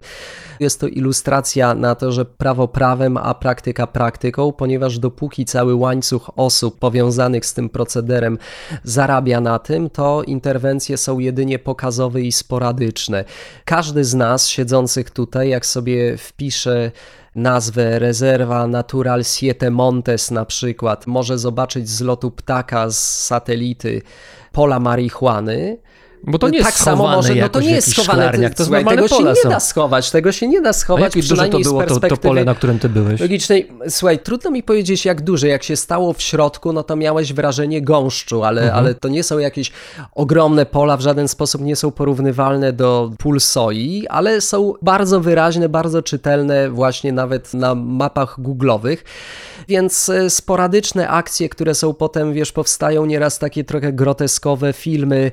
jest to ilustracja na to, że prawo prawem, a praktyka praktyką, ponieważ dopóki cały łańcuch osób powiązanych z tym procederem zarabia na tym, to interwencje są jedynie pokazowe i sporadyczne. Każdy z nas siedzących tutaj, jak sobie wpisze nazwę rezerwa Natural Siete Montes na przykład, może zobaczyć z lotu ptaka z satelity pola marihuany. Bo to nie jest tak samo schowane może, no to nie jest schowane, to jest słuchaj, tego się nie są. da schować, tego się nie da A schować, jakie duże to było to, to pole, na którym ty byłeś? logicznej. Słuchaj, trudno mi powiedzieć jak duże, jak się stało w środku, no to miałeś wrażenie gąszczu, ale, Mhm. ale to nie są jakieś ogromne pola, w żaden sposób nie są porównywalne do pól soi, ale są bardzo wyraźne, bardzo czytelne właśnie nawet na mapach googlowych. Więc e, sporadyczne akcje, które są potem, wiesz, powstają nieraz takie trochę groteskowe filmy,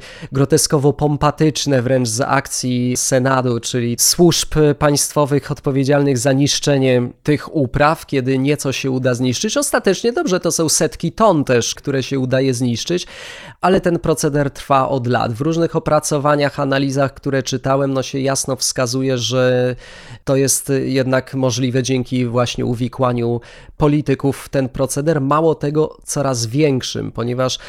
groteskowo-pompatyczne wręcz z akcji Senatu, czyli służb państwowych odpowiedzialnych za niszczenie tych upraw, kiedy nieco się uda zniszczyć. Ostatecznie dobrze, to są setki ton też, które się udaje zniszczyć, ale ten proceder trwa od lat. W różnych opracowaniach, analizach, które czytałem, no się jasno wskazuje, że to jest jednak możliwe dzięki właśnie uwikłaniu polityków w ten proceder. Mało tego, coraz większym, ponieważ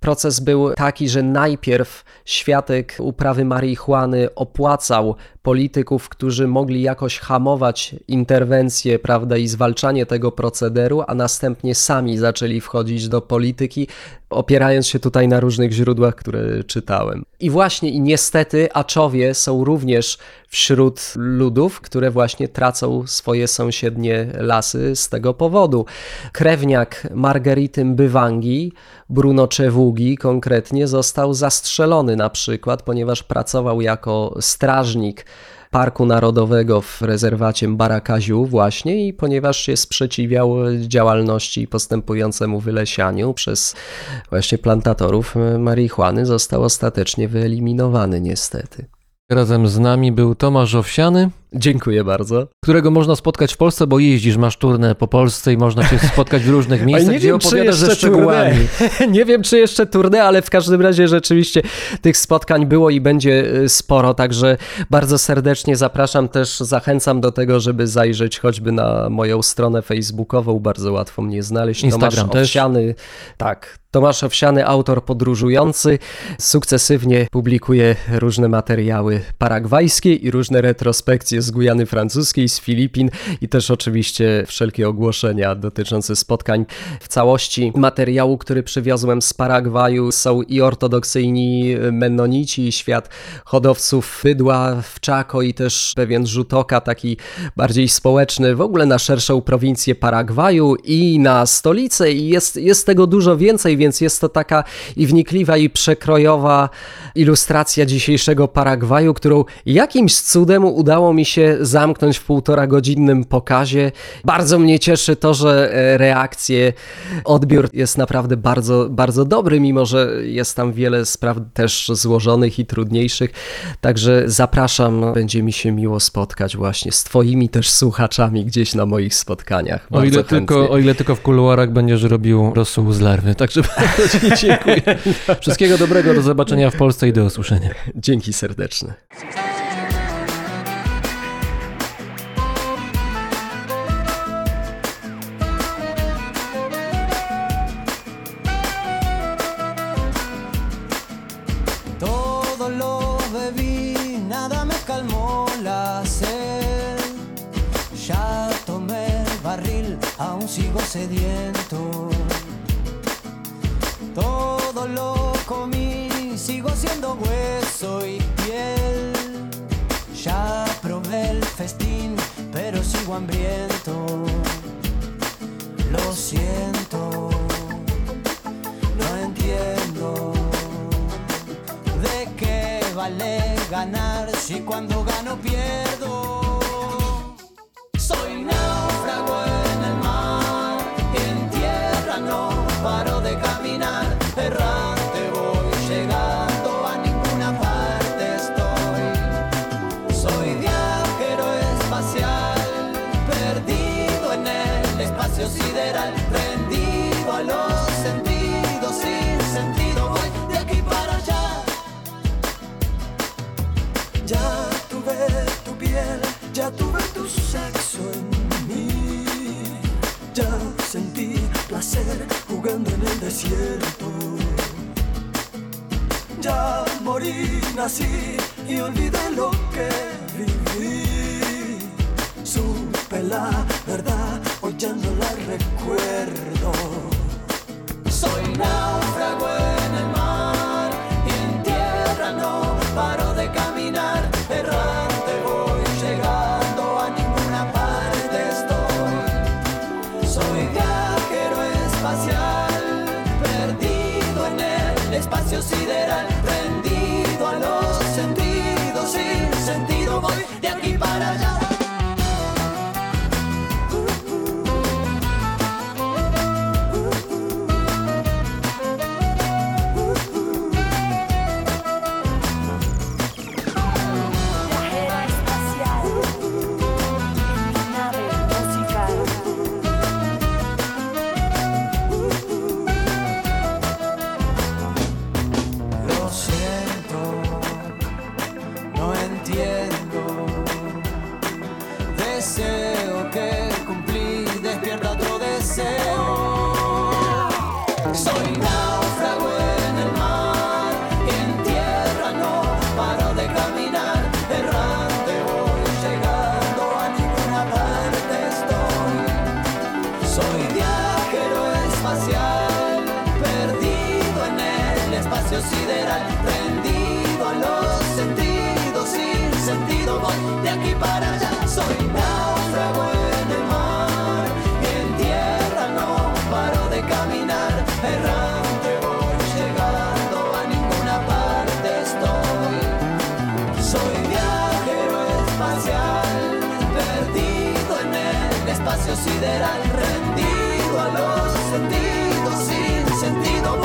proces był taki, że najpierw świadek uprawy marihuany opłacał polityków, którzy mogli jakoś hamować interwencję, prawda, i zwalczanie tego procederu, a następnie sami zaczęli wchodzić do polityki, opierając się tutaj na różnych źródłach, które czytałem. I właśnie, i niestety, Aczowie są również wśród ludów, które właśnie tracą swoje sąsiednie lasy z tego powodu. Krewniak Margerity Bywangi, Bruno Czewugi konkretnie, został zastrzelony na przykład, ponieważ pracował jako strażnik Parku Narodowego w rezerwacie Barakaziu właśnie i ponieważ się sprzeciwiał działalności postępującemu wylesianiu przez właśnie plantatorów marihuany, został ostatecznie wyeliminowany niestety. Razem z nami był Tomasz Owsiany, Dziękuję bardzo. którego można spotkać w Polsce, bo jeździsz, masz turnę po Polsce i można cię spotkać w różnych miejscach, gdzie opowiadasz ze szczegółami. Nie wiem, czy jeszcze turnę, ale w każdym razie rzeczywiście tych spotkań było i będzie y, sporo, także bardzo serdecznie zapraszam też, zachęcam do tego, żeby zajrzeć choćby na moją stronę facebookową, bardzo łatwo mnie znaleźć. Instagram Tomasz też. Owsiany, tak, Tomasz Owsiany, autor podróżujący, sukcesywnie publikuje różne materiały paragwajskie i różne retrospekcje z Gujany Francuskiej, z Filipin i też oczywiście wszelkie ogłoszenia dotyczące spotkań. W całości materiału, który przywiozłem z Paragwaju są i ortodoksyjni mennonici, i świat hodowców bydła w Chaco i też pewien rzut oka taki bardziej społeczny w ogóle na szerszą prowincję Paragwaju i na stolicę i jest, jest tego dużo więcej, więc jest to taka i wnikliwa i przekrojowa ilustracja dzisiejszego Paragwaju, którą jakimś cudem udało mi się zamknąć w półtora godzinnym pokazie. Bardzo mnie cieszy to, że e, reakcje, odbiór jest naprawdę bardzo, bardzo dobry, mimo że jest tam wiele spraw też złożonych i trudniejszych. Także zapraszam, będzie mi się miło spotkać właśnie z Twoimi też słuchaczami gdzieś na moich spotkaniach. O ile, tylko, o ile tylko w kuluarach będziesz robił rosół z larwy. Także bardzo Ci dziękuję. Wszystkiego dobrego, do zobaczenia w Polsce i do usłyszenia. Dzięki serdeczne. Aún sigo sediento. Todo lo comí, sigo siendo hueso y piel. Ya probé el festín, pero sigo hambriento. Lo siento, no entiendo. ¿De qué vale ganar si cuando gano pierdo? Sideral, rendido a los sentidos sin sentido. Voy de aquí para allá. Ya tuve tu piel, ya tuve tu sexo en mí. Ya sentí placer jugando en el desierto. Ya morí, nací y olvidé lo que viví. La verdad, hoy ya no la recuerdo. Soy náufrago en el espacio sideral, rendido a los sentidos, sin sentido.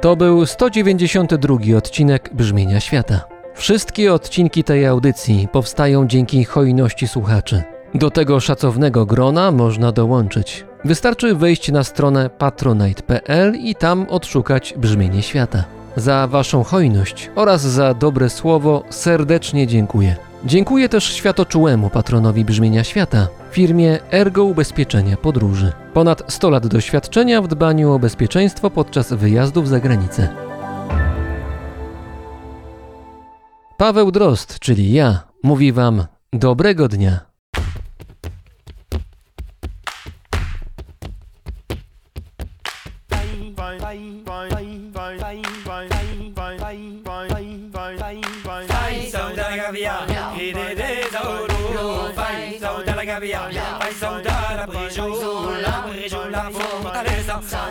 To był 192 odcinek Brzmienia Świata. Wszystkie odcinki tej audycji powstają dzięki hojności słuchaczy. Do tego szacownego grona można dołączyć. Wystarczy wejść na stronę patronite.pl i tam odszukać Brzmienie Świata. Za Waszą hojność oraz za dobre słowo serdecznie dziękuję. Dziękuję też światoczułemu patronowi Brzmienia Świata, firmie Ergo Ubezpieczenia Podróży. Ponad 100 lat doświadczenia w dbaniu o bezpieczeństwo podczas wyjazdów za granicę. Paweł Drozd, czyli ja, mówi Wam dobrego dnia.